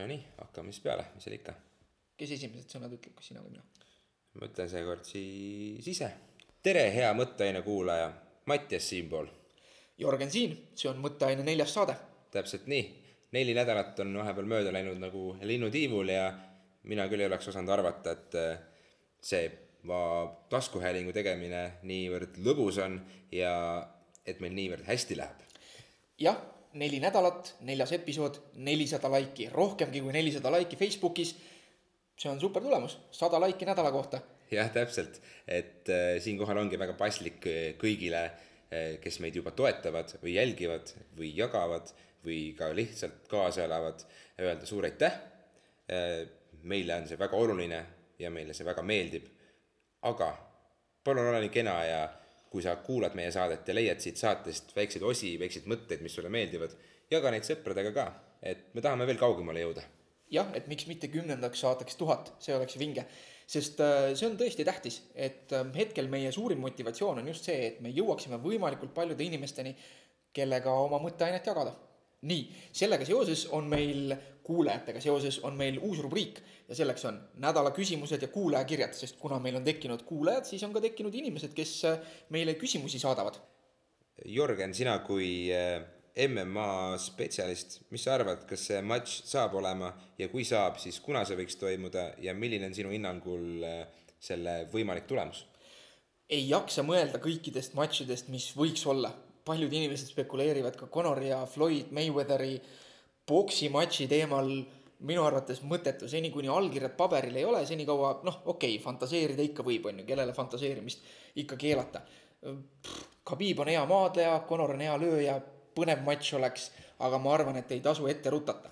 Nonii, hakkame siis peale, mis seal ikka. kes esimesed sõnad ütleb, kas sina või mina? ma ütlen seekord siis ise. tere, hea mõtteaine kuulaja, Mattias siinpool. Jörgen siin, see on Mõtteaine neljas saade. täpselt nii, neli nädalat on vahepeal mööda läinud nagu linnutiivul ja mina küll ei oleks osanud arvata, et äh, see va- taskuhäälingu tegemine niivõrd lõbus on ja et meil niivõrd hästi läheb. jah, neli nädalat, neljas episood, nelisada laiki, rohkemgi kui nelisada laiki Facebookis. see on super tulemus, sada laiki nädala kohta. jah, täpselt, et äh, siinkohal ongi väga paslik äh, kõigile äh,, kes meid juba toetavad või jälgivad või jagavad või ka lihtsalt kaasa elavad, öelda suur aitäh äh,. meile on see väga oluline ja meile see väga meeldib. aga palun ole nii kena ja kui sa kuulad meie saadet ja leiad siit saatest väikseid osi, väikseid mõtteid, mis sulle meeldivad, jaga neid sõpradega ka, et me tahame veel kaugemale jõuda jah, et miks mitte kümnendaks saateks tuhat, see oleks vinge. sest äh, see on tõesti tähtis, et äh, hetkel meie suurim motivatsioon on just see, et me jõuaksime võimalikult paljude inimesteni, kellega oma mõtteainet jagada. Nii, sellega seoses on meil, kuulajatega seoses on meil uus rubriik ja selleks on nädala küsimused ja kuulajakirjad, sest kuna meil on tekkinud kuulajad, siis on ka tekkinud inimesed, kes äh, meile küsimusi saadavad. Jörgen, sina kui äh, MMA spetsialist, mis sa arvad, kas see matš saab olema ja kui saab, siis kuna see võiks toimuda ja milline on sinu hinnangul äh, selle võimalik tulemus? ei jaksa mõelda kõikidest matšidest, mis võiks olla. Paljud inimesed spekuleerivad ka Conori ja Floyd Mayweatheri poksimatši teemal. minu arvates mõttetu, seni kuni allkirjad paberil ei ole, senikaua noh, okei okay,, fantaseerida ikka võib, on ju, kellele fantaseerimist ikka keelata. Khabib on hea maadleja, Conor on hea lööja, põnev matš oleks, aga ma arvan, et ei tasu ette rutata.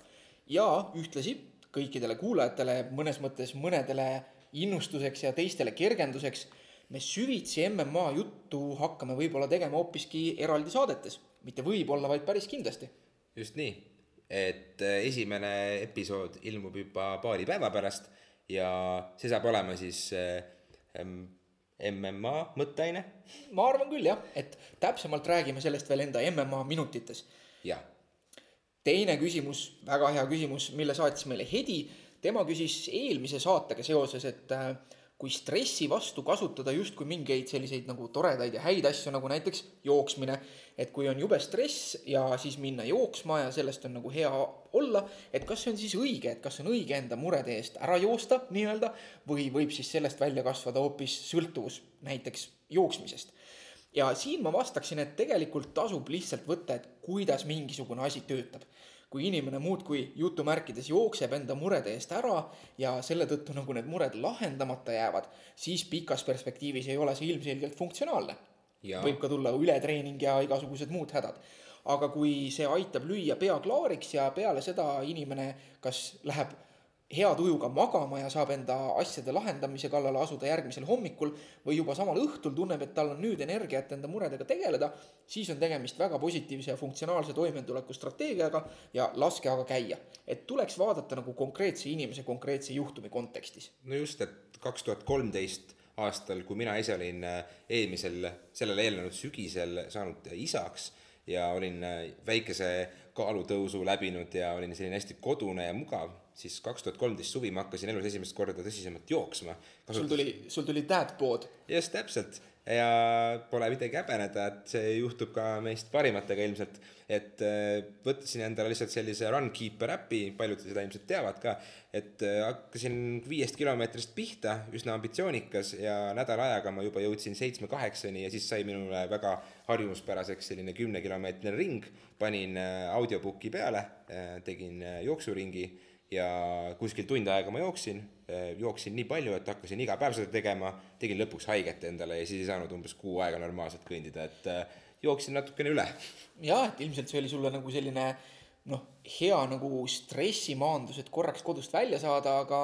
ja ühtlasi kõikidele kuulajatele mõnes mõttes mõnedele innustuseks ja teistele kergenduseks me süvitsi MMA juttu hakkame võib-olla tegema hoopiski eraldi saadetes. mitte võib-olla, vaid päris kindlasti. just nii, et äh, esimene episood ilmub juba paari päeva pärast ja see saab olema siis äh, MMA mõtteaine. ma arvan küll jah, et täpsemalt räägime sellest veel enda MMA minutites. jah, teine küsimus, väga hea küsimus, mille saatis meile Hedi. tema küsis eelmise saatega seoses, et äh, kui stressi vastu kasutada justkui mingeid selliseid nagu toredaid ja häid asju, nagu näiteks jooksmine. et kui on jube stress ja siis minna jooksma ja sellest on nagu hea olla, et kas see on siis õige, et kas on õige enda murede eest ära joosta nii-öelda või võib siis sellest välja kasvada hoopis sõltuvus näiteks jooksmisest ja siin ma vastaksin, et tegelikult tasub lihtsalt võtta, et kuidas mingisugune asi töötab. Kui inimene muudkui jutumärkides jookseb enda murede eest ära ja selle tõttu nagu need mured lahendamata jäävad, siis pikas perspektiivis ei ole see ilmselgelt funktsionaalne. Võib ka tulla ületreening ja igasugused muud hädad. aga kui see aitab lüüa pea klaariks ja peale seda inimene kas läheb hea tujuga magama ja saab enda asjade lahendamise kallale asuda järgmisel hommikul või juba samal õhtul tunneb, et tal on nüüd energiat enda muredega tegeleda, siis on tegemist väga positiivse ja funktsionaalse toimetuleku strateegiaga ja laske aga käia. et tuleks vaadata nagu konkreetse inimese konkreetse juhtumi kontekstis. no just, et kaks tuhat kolmteist aastal, kui mina ise olin äh, eelmisel, sellele eelnenud sügisel saanud isaks ja olin äh, väikese kaalutõusu läbinud ja olin selline hästi kodune ja mugav, siis kaks tuhat kolmteist suvi ma hakkasin elus esimest korda tõsisemalt jooksma. sul tuli, sul tuli dad bod. just täpselt ja pole midagi häbeneda, et see juhtub ka meist parimatega ilmselt. et äh, võtsin endale lihtsalt sellise Runkeeper äpi, paljud seda ilmselt teavad ka. et äh, hakkasin viiest kilomeetrist pihta, üsna ambitsioonikas ja nädala ajaga ma juba jõudsin seitsme-kaheksani ja siis sai minule väga harjumuspäraseks selline kümnekilomeetrine ring. panin äh, audiobook'i peale, tegin jooksuringi ja kuskil tund aega ma jooksin, jooksin nii palju, et hakkasin iga päev seda tegema, tegin lõpuks haiget endale ja siis ei saanud umbes kuu aega normaalselt kõndida, et äh, jooksin natukene üle. jah, et ilmselt see oli sulle nagu selline noh, hea nagu stressimaandus, et korraks kodust välja saada, aga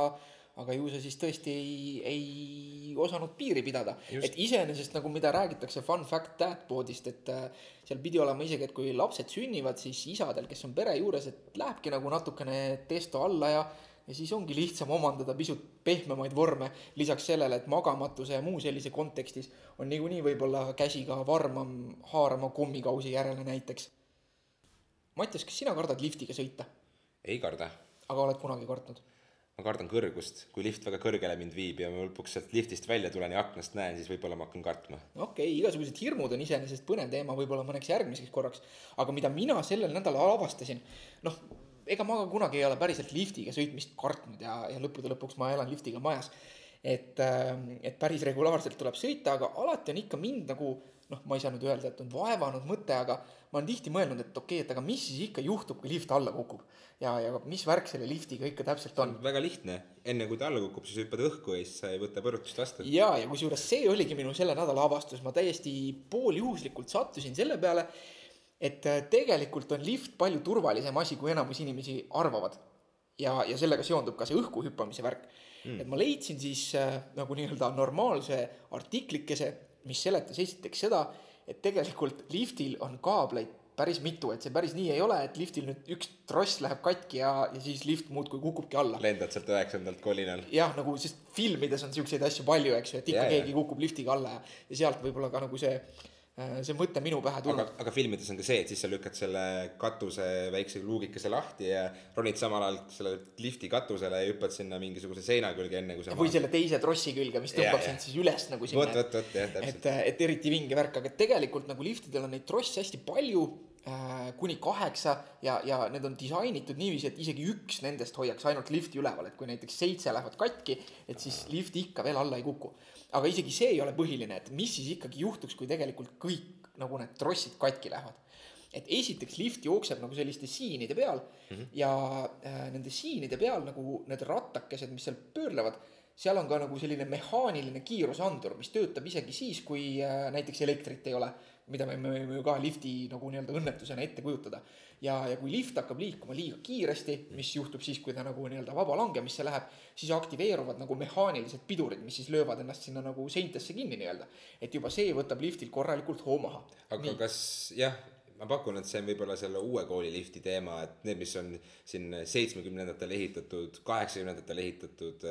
aga ju sa siis tõesti ei, ei osanud piiri pidada. et iseenesest nagu mida räägitakse fun fact dadboard'ist, et äh, seal pidi olema isegi, et kui lapsed sünnivad, siis isadel, kes on pere juures, et lähebki nagu natukene testo alla ja ja siis ongi lihtsam omandada pisut pehmemaid vorme, lisaks sellele, et magamatuse ja muu sellise kontekstis on niikuinii võib-olla käsi ka varmam haarama kommikausi järele näiteks Mattias, kas sina kardad liftiga sõita, ei karda aga oled kunagi kartnud? Ma kardan kõrgust, kui lift väga kõrgele mind viib ja ma lõpuks sealt liftist välja tulen ja aknast näen, siis võib-olla ma hakkan kartma. okei okay,, igasugused hirmud on iseenesest põnev teema võib-olla mõneks järgmiseks korraks, aga mida mina sellel nädalal avastasin, noh, ega ma ka kunagi ei ole päriselt liftiga sõitmist kartnud ja, ja lõppude lõpuks ma elan liftiga majas. et, et päris regulaarselt tuleb sõita, aga alati on ikka mind nagu noh, ma ei saa nüüd öelda, et on vaevanud mõte, aga ma olen tihti mõelnud, et okei okay,, et aga mis siis ikka juhtub, kui lift alla kukub. ja, ja mis värk selle liftiga ikka täpselt on. väga lihtne, enne kui ta alla kukub, siis hüppad õhku ja siis sa ei võta põrutust vastu. ja, ja kusjuures see oligi minu selle nädala avastus, ma täiesti pooljuhuslikult sattusin selle peale, et äh, tegelikult on lift palju turvalisem asi, kui enamus inimesi arvavad. ja, ja sellega seondub ka see õhku hüppamise värk mm.. et ma leidsin siis äh, nagu nii-öelda normaalse artiklikese, mis seletas esiteks seda, et tegelikult liftil on kaableid päris mitu, et see päris nii ei ole, et liftil nüüd üks tross läheb katki ja, ja siis lift muudkui kukubki alla. lendad sealt üheksandalt kolinal. jah, nagu sest filmides on siukseid asju palju, eks ju, et ikka jaa. keegi kukub liftiga alla ja, ja sealt võib-olla ka nagu see, see mõte minu pähe tulnud., aga filmides on ka see, et siis sa lükkad selle katuse väikse luugikese lahti ja ronid samal ajal selle lifti katusele ja hüppad sinna mingisuguse seina külge, enne kui sa või selle teise trossi külge, mis tõmbab jaa. sind siis üles nagu vot, sinna. vot, vot jah, täpselt. et, et eriti vinge värk, aga tegelikult nagu liftidel on neid trosse hästi palju äh,, kuni kaheksa ja, ja need on disainitud niiviisi, et isegi üks nendest hoiaks ainult lifti üleval, et kui näiteks seitse lähevad katki, et siis lift ikka veel alla ei kuku. Aga isegi see ei ole põhiline, et mis siis ikkagi juhtuks, kui tegelikult kõik nagu need trossid katki lähevad. et esiteks lift jookseb nagu selliste siinide peal mm -hmm. ja äh, nende siinide peal nagu need rattakesed, mis seal pöörlevad, seal on ka nagu selline mehaaniline kiirusandur, mis töötab isegi siis, kui äh, näiteks elektrit ei ole, mida me me võime ju ka lifti nagu nii-öelda õnnetusena ette kujutada. ja, ja kui lift hakkab liikuma liiga kiiresti, mis juhtub siis, kui ta nagu nii-öelda vaba langemisse läheb, siis aktiveeruvad nagu mehaanilised pidurid, mis siis löövad ennast sinna nagu seintesse kinni nii-öelda. et juba see võtab liftil korralikult hoo maha. aga Nii. kas jah, ma pakun, et see on võib-olla selle uue kooli lifti teema, et need, mis on siin seitsmekümnendatel ehitatud, kaheksakümnendatel ehitatud,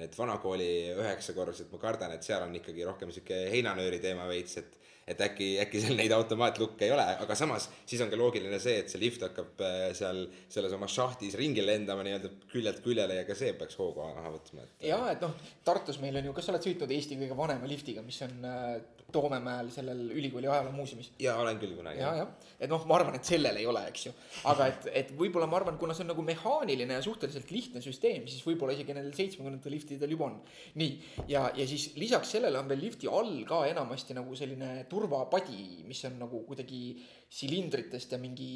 need vana kooli üheksakorrused, ma kardan, et seal on ikkagi rohkem sihuke heinanööri teema veits, et et äkki, äkki seal neid automaatlukke ei ole, aga samas siis on ka loogiline see, et see lift hakkab äh, seal selles oma šahtis ringi lendama nii-öelda küljelt küljele ja ka see peaks hoogu maha võtma, et ja et noh, Tartus meil on ju, kas sa oled sõitnud Eesti kõige vanema liftiga, mis on äh, Toomemäel sellel ülikooli ajaloomuuseumis? ja olen küll kunagi ja, jah, et noh, ma arvan, et sellel ei ole, eks ju, aga et, et võib-olla ma arvan, kuna see on nagu mehaaniline ja suhteliselt lihtne süsteem, siis võib-olla isegi nendel seitsmekümnendate liftidel juba on. nii, ja, ja siis lisaks sellele on veel lifti all ka enamasti nagu selline turvapadi, mis on nagu kuidagi silindritest ja mingi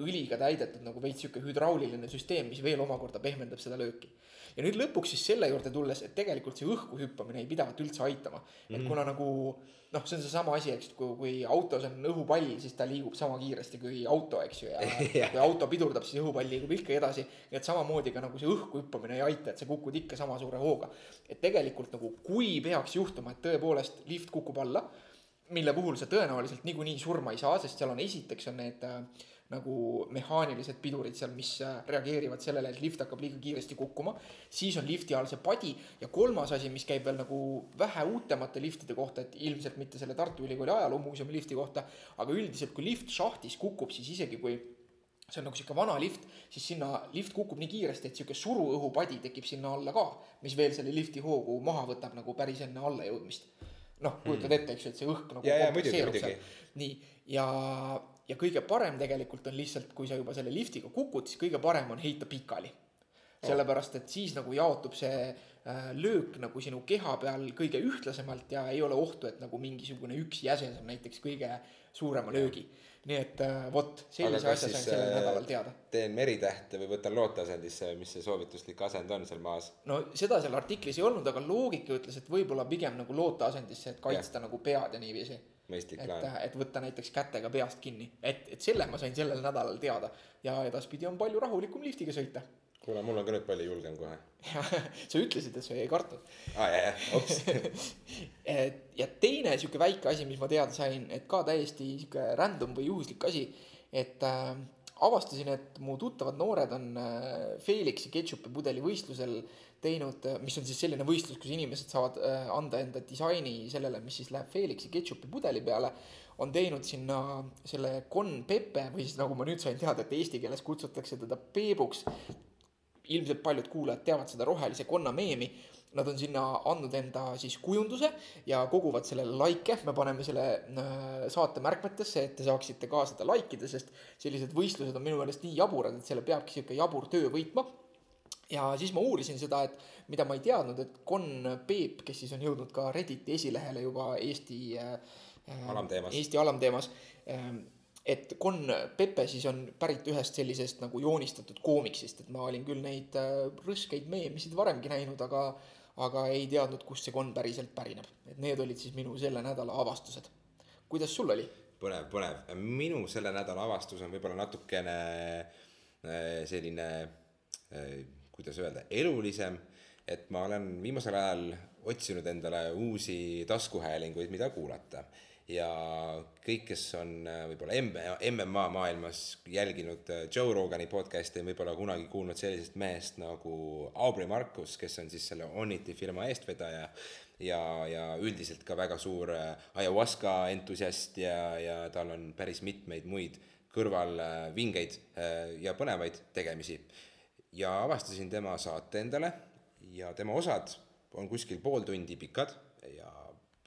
õliga täidetud nagu veits sihuke hüdrauliline süsteem, mis veel omakorda pehmendab seda lööki. ja nüüd lõpuks siis selle juurde tulles, et tegelikult see õhku hüppamine ei pidavat üldse aitama, et kuna nagu noh, see on seesama asi, eks, kui, kui autos on õhupall, siis ta liigub sama kiiresti kui auto, eks ju, ja kui auto pidurdab, siis õhupall liigub ikka edasi. nii et samamoodi ka nagu see õhku hüppamine ei aita, et sa kukud ikka sama suure hooga. et tegelikult nagu, kui peaks juhtuma, et tõepoolest lift kukub alla, mille puhul sa tõenäoliselt niikuinii surma ei saa, sest seal on esiteks on need äh, nagu mehaanilised pidurid seal, mis äh, reageerivad sellele, et lift hakkab liiga kiiresti kukkuma. siis on lifti all see padi ja kolmas asi, mis käib veel nagu vähe uutemate liftide kohta, et ilmselt mitte selle Tartu Ülikooli ajaloomuuseumi lifti kohta, aga üldiselt, kui lift šahtis kukub, siis isegi kui see on nagu sihuke vana lift, siis sinna lift kukub nii kiiresti, et sihuke suruõhupadi tekib sinna alla ka, mis veel selle lifti hoogu maha võtab nagu päris enne allajõudmist. noh, kujutad ette, eks ju, et see õhk nagu muidugi, kompenseerub seal. nii, ja, ja kõige parem tegelikult on lihtsalt, kui sa juba selle liftiga kukud, siis kõige parem on heita pikali. sellepärast, et siis nagu jaotub see äh, löök nagu sinu keha peal kõige ühtlasemalt ja ei ole ohtu, et nagu mingisugune üks jäse saab näiteks kõige suurema löögi. Nii et äh, vot, sellise asja sain sellel äh, nädalal teada. teen meritähte või võtan looteasendisse, mis see soovituslik asend on seal maas. no seda seal artiklis ei olnud, aga loogika ütles, et võib-olla pigem nagu looteasendisse, et kaitsta ja. nagu pead ja niiviisi. mõistlik et plaan., et võtta näiteks kätega peast kinni, et, et selle ma sain sellel nädalal teada ja edaspidi on palju rahulikum liftiga sõita. kuule, mul on ka nüüd palju julgem kohe. sa ütlesid, et sa ei kartnud. aa, jaa, jaa, ops. et ja teine sihuke väike asi, mis ma teada sain, et ka täiesti sihuke random või juhuslik asi, et äh, avastasin, et mu tuttavad noored on äh, Felixi ketšupi pudeli võistlusel teinud, mis on siis selline võistlus, kus inimesed saavad äh, anda enda disaini sellele, mis siis läheb Felixi ketšupi pudeli peale, on teinud sinna selle Con Pepe või siis nagu ma nüüd sain teada, et eesti keeles kutsutakse teda Peebuks ilmselt paljud kuulajad teavad seda rohelise konna meemi. Nad on sinna andnud enda siis kujunduse ja koguvad sellele likee, me paneme selle äh, saate märkmetesse, et te saaksite ka seda like ida, sest sellised võistlused on minu meelest nii jaburad, et selle peabki sihuke jabur töö võitma. ja siis ma uurisin seda, et mida ma ei teadnud, et Con Peep, kes siis on jõudnud ka Redditi esilehele juba Eesti äh, Alamteemas. Eesti alamteemas ähm, et Con Pepe siis on pärit ühest sellisest nagu joonistatud koomiksist, et ma olin küll neid äh, rõskeid meemisid varemgi näinud, aga aga ei teadnud, kust see Con päriselt pärineb. et need olid siis minu selle nädala avastused. kuidas sul oli? põnev, põnev. minu selle nädala avastus on võib-olla natukene äh, selline, kuidas öelda, elulisem. et ma olen viimasel ajal otsinud endale uusi taskuhäälinguid, mida kuulata ja kõik, kes on äh, võib-olla M- MMA maailmas jälginud äh, Joe Rogani podcast'i, on võib-olla kunagi kuulnud sellisest mehest nagu Aubrey Marcus, kes on siis selle Onity firma eestvedaja ja, ja üldiselt ka väga suur äh, ayahuasca entusiast ja, ja tal on päris mitmeid muid kõrval vingeid äh, ja põnevaid tegemisi. ja avastasin tema saate endale ja tema osad on kuskil pool tundi pikad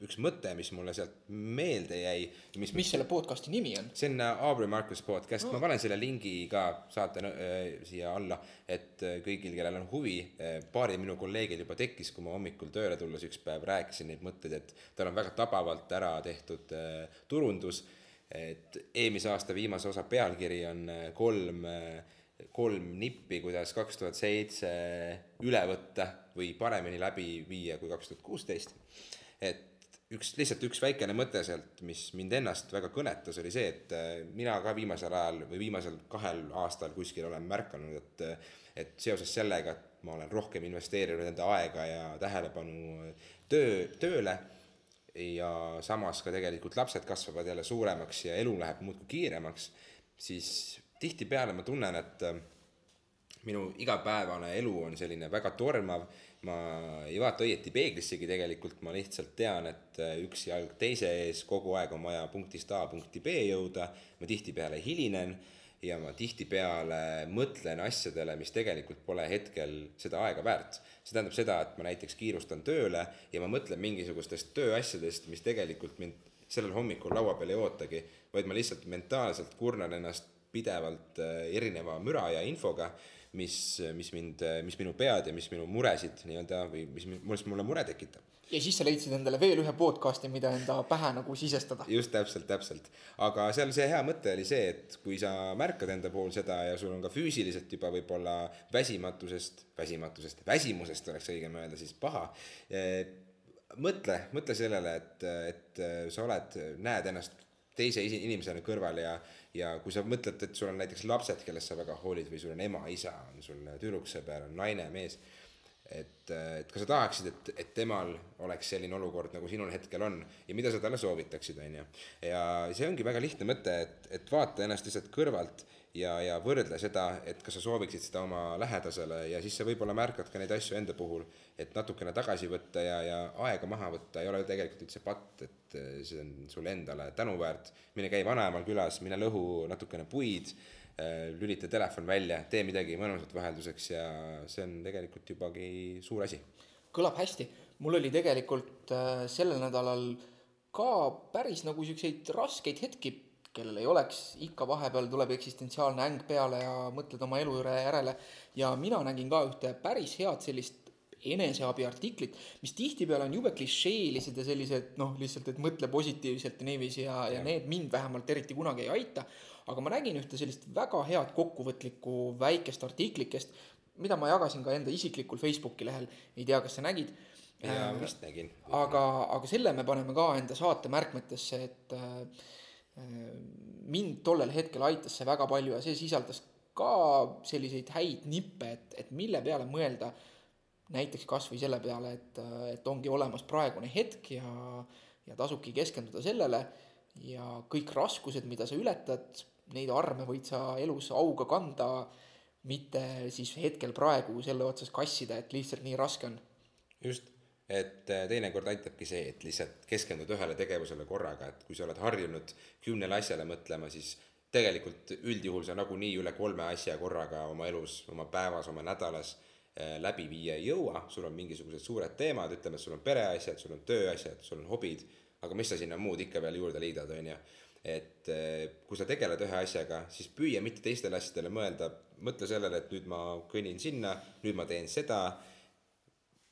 üks mõte, mis mulle sealt meelde jäi, mis mis selle podcast'i nimi on? see on äh, Aubrey Marcus podcast, ma panen selle lingi ka saate äh, siia alla, et äh, kõigil, kellel on huvi äh,, paaril minu kolleegil juba tekkis, kui ma hommikul tööle tulles üks päev rääkisin neid mõtteid, et tal on väga tabavalt ära tehtud äh, turundus, et eelmise aasta viimase osa pealkiri on äh, kolm äh, kolm nippi, kuidas kaks tuhat seitse üle võtta või paremini läbi viia kui kaks tuhat kuusteist. et üks, lihtsalt üks väikene mõte sealt, mis mind ennast väga kõnetas, oli see, et äh, mina ka viimasel ajal või viimasel kahel aastal kuskil olen märganud, et et seoses sellega, et ma olen rohkem investeerinud enda aega ja tähelepanu töö, tööle ja samas ka tegelikult lapsed kasvavad jälle suuremaks ja elu läheb muudkui kiiremaks, siis tihtipeale ma tunnen, et äh, minu igapäevane elu on selline väga tormav, ma ei vaata õieti peeglissegi tegelikult, ma lihtsalt tean, et äh, üks jalg teise ees, kogu aeg on vaja punktist A punkti B jõuda, ma tihtipeale hilinen ja ma tihtipeale mõtlen asjadele, mis tegelikult pole hetkel seda aega väärt. see tähendab seda, et ma näiteks kiirustan tööle ja ma mõtlen mingisugustest tööasjadest, mis tegelikult mind sellel hommikul laua peal ei ootagi, vaid ma lihtsalt mentaalselt kurnan ennast pidevalt äh, erineva müra ja infoga, mis, mis mind, mis minu pead ja mis minu muresid nii-öelda või mis, mis mulle mure tekitab. ja siis sa leidsid endale veel ühe podcast'i, mida enda pähe nagu sisestada. just täpselt, täpselt. aga seal see hea mõte oli see, et kui sa märkad enda puhul seda ja sul on ka füüsiliselt juba võib-olla väsimatusest, väsimatusest, väsimusest oleks õigem öelda siis paha eh, mõtle, mõtle sellele, et, et sa oled, näed ennast teise inimesena kõrval ja, ja kui sa mõtled, et sul on näiteks lapsed, kellest sa väga hoolid või sul on ema, isa, on sul tüdruksõber, on naine, mees, et, et kas sa tahaksid, et, et temal oleks selline olukord, nagu sinul hetkel on ja mida sa talle soovitaksid, on ju. ja see ongi väga lihtne mõte, et, et vaata ennast lihtsalt kõrvalt ja, ja võrdle seda, et kas sa sooviksid seda oma lähedasele ja siis sa võib-olla märkad ka neid asju enda puhul, et natukene tagasi võtta ja, ja aega maha võtta ei ole ju tegelikult üldse patt, et eh, see on sulle endale tänuväärt. mine käi vanaemal külas, mine lõhu natukene puid, lülita telefon välja, tee midagi mõnusat vahelduseks ja see on tegelikult jubagi suur asi. kõlab hästi, mul oli tegelikult äh, sellel nädalal ka päris nagu siukseid raskeid hetki, kellel ei oleks, ikka vahepeal tuleb eksistentsiaalne äng peale ja mõtled oma elu järele ja mina nägin ka ühte päris head sellist eneseabiartiklit, mis tihtipeale on jube klišeelised ja sellised noh, lihtsalt, et mõtle positiivselt ja niiviisi ja, ja need mind vähemalt eriti kunagi ei aita. Aga ma nägin ühte sellist väga head kokkuvõtlikku väikest artiklikest, mida ma jagasin ka enda isiklikul Facebooki lehel, ei tea, kas sa nägid. ja vist nägin. aga, aga selle me paneme ka enda saate märkmetesse, et äh, mind tollel hetkel aitas see väga palju ja see sisaldas ka selliseid häid nippe, et, et mille peale mõelda näiteks kasvõi selle peale, et, et ongi olemas praegune hetk ja, ja tasubki keskenduda sellele ja kõik raskused, mida sa ületad, neid arme võid sa elus auga kanda, mitte siis hetkel praegu selle otsas kassida, et lihtsalt nii raske on. just, et äh, teinekord aitabki see, et lihtsalt keskendud ühele tegevusele korraga, et kui sa oled harjunud kümnele asjale mõtlema, siis tegelikult üldjuhul sa nagunii üle kolme asja korraga oma elus, oma päevas, oma nädalas äh, läbi viia ei jõua, sul on mingisugused suured teemad, ütleme, et sul on pereasjad, sul on tööasjad, sul on hobid, aga mis sa sinna muud ikka veel juurde liidad, on ju. Et äh, kui sa tegeled ühe asjaga, siis püüa mitte teistele asjadele mõelda, mõtle sellele, et nüüd ma kõnnin sinna, nüüd ma teen seda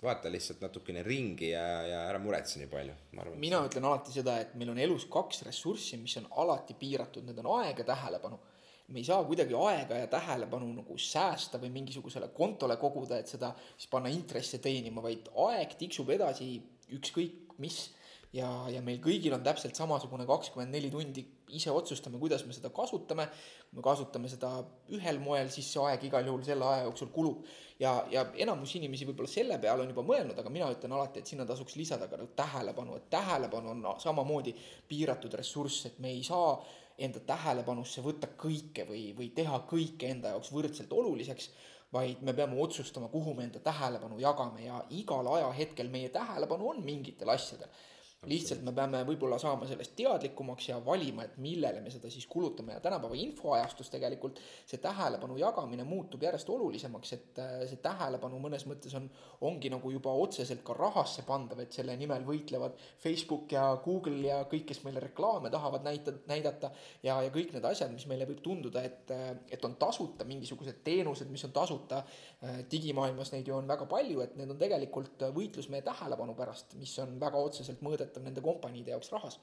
vaata lihtsalt natukene ringi ja, ja ära muretse nii palju, ma arvan. mina ütlen alati seda, et meil on elus kaks ressurssi, mis on alati piiratud, need on aeg ja tähelepanu. me ei saa kuidagi aega ja tähelepanu nagu säästa või mingisugusele kontole koguda, et seda siis panna intresse teenima, vaid aeg tiksub edasi ükskõik mis ja, ja meil kõigil on täpselt samasugune kakskümmend neli tundi, ise otsustame, kuidas me seda kasutame. kui me kasutame seda ühel moel, siis see aeg igal juhul selle aja jooksul kulub. ja, ja enamus inimesi võib-olla selle peale on juba mõelnud, aga mina ütlen alati, et sinna tasuks lisada ka nagu tähelepanu, et tähelepanu on samamoodi piiratud ressurss, et me ei saa enda tähelepanusse võtta kõike või, või teha kõike enda jaoks võrdselt oluliseks vaid me peame otsustama, kuhu me enda tähelepanu jagame ja igal ajahetkel meie tähelepanu on mingitel asjadel lihtsalt me peame võib-olla saama sellest teadlikumaks ja valima, et millele me seda siis kulutame. Ja tänapäeva infoajastus tegelikult see tähelepanu jagamine muutub järjest olulisemaks, et äh, see tähelepanu mõnes mõttes on, ongi nagu juba otseselt ka rahasse pandav, et selle nimel võitlevad Facebook ja Google ja kõik, kes meile reklaame tahavad näita, näidata ja, ja kõik need asjad, mis meile võib tunduda, et, äh, et on tasuta, mingisugused teenused, mis on tasuta, digimaailmas neid ju on väga palju, et need on tegelikult võitlus meie tähelepanu pärast, mis on väga otseselt mõõdetav nende kompaniide jaoks rahas.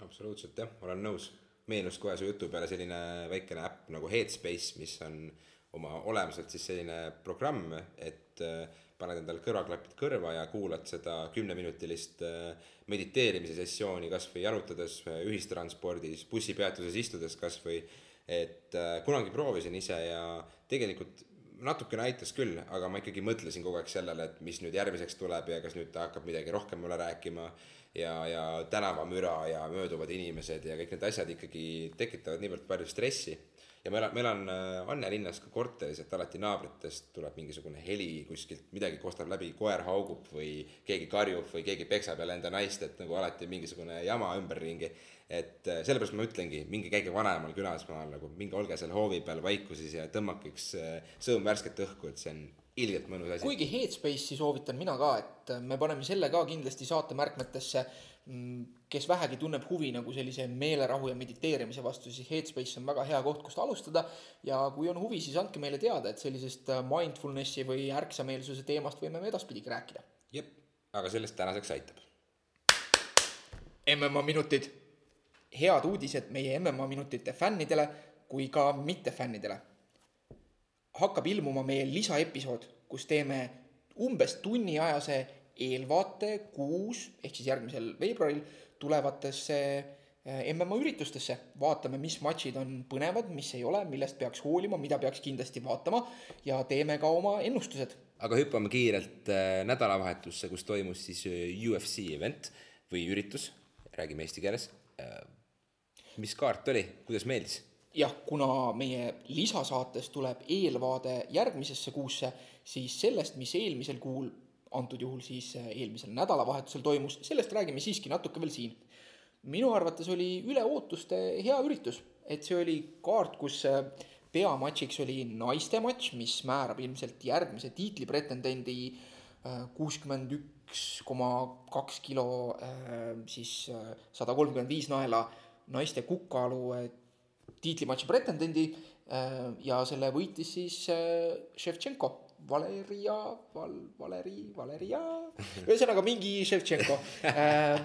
absoluutselt jah, olen nõus. meenus kohe su jutu peale selline väikene äpp nagu Headspace, mis on oma olemuselt siis selline programm, et äh, paned endale kõrvaklapid kõrva ja kuulad seda kümneminutilist äh, mediteerimise sessiooni kas või jalutades äh, ühistranspordis, bussipeatuses istudes kas või et kunagi proovisin ise ja tegelikult natukene aitas küll, aga ma ikkagi mõtlesin kogu aeg sellele, et mis nüüd järgmiseks tuleb ja kas nüüd ta hakkab midagi rohkem mulle rääkima ja, ja tänavamüra ja mööduvad inimesed ja kõik need asjad ikkagi tekitavad niivõrd palju stressi. ja ma elan, ma elan äh, Anne linnas ka korteris, et alati naabritest tuleb mingisugune heli kuskilt, midagi kostab läbi, koer haugub või keegi karjub või keegi peksab jälle enda naist, et nagu alati mingisugune jama ümberringi et äh, sellepärast ma ütlengi, minge käige vanaemal külas, ma nagu, minge olge seal hoovi peal vaikuses ja tõmmake üks äh, sõõm värsket õhku, et see on ilgelt mõnus asi. kuigi Headspace'i soovitan mina ka, et äh, me paneme selle ka kindlasti saate märkmetesse. Mm, kes vähegi tunneb huvi nagu sellise meelerahu ja mediteerimise vastu, siis Headspace on väga hea koht, kust alustada. ja kui on huvi, siis andke meile teada, et sellisest mindfulness'i või ärksameelsuse teemast võime me edaspidigi rääkida. jep, aga sellest tänaseks aitab. MMA minutid head uudised meie MMA minutite fännidele kui ka mittefännidele. hakkab ilmuma meie lisaepisood, kus teeme umbes tunniajase eelvaate kuus ehk siis järgmisel veebruaril tulevatesse eh, MMA üritustesse, vaatame, mis matšid on põnevad, mis ei ole, millest peaks hoolima, mida peaks kindlasti vaatama ja teeme ka oma ennustused. aga hüppame kiirelt äh, nädalavahetusse, kus toimus siis UFC event või üritus, räägime eesti keeles mis kaart oli, kuidas meeldis? jah, kuna meie lisasaates tuleb eelvaade järgmisesse kuusse, siis sellest, mis eelmisel kuul, antud juhul siis äh, eelmisel nädalavahetusel toimus, sellest räägime siiski natuke veel siin. minu arvates oli üle ootuste hea üritus, et see oli kaart, kus äh, peamatšiks oli naiste matš, mis määrab ilmselt järgmise tiitlipretendendi äh, kuuskümmend üks koma kaks kilo siis sada kolmkümmend viis naela naiste Kukalu tiitlimatši pretendendi äh, ja selle võitis siis äh, Ševtšenko. Valeria, Val-, Valeri, Valeria, ühesõnaga mingi Ševtšenko äh,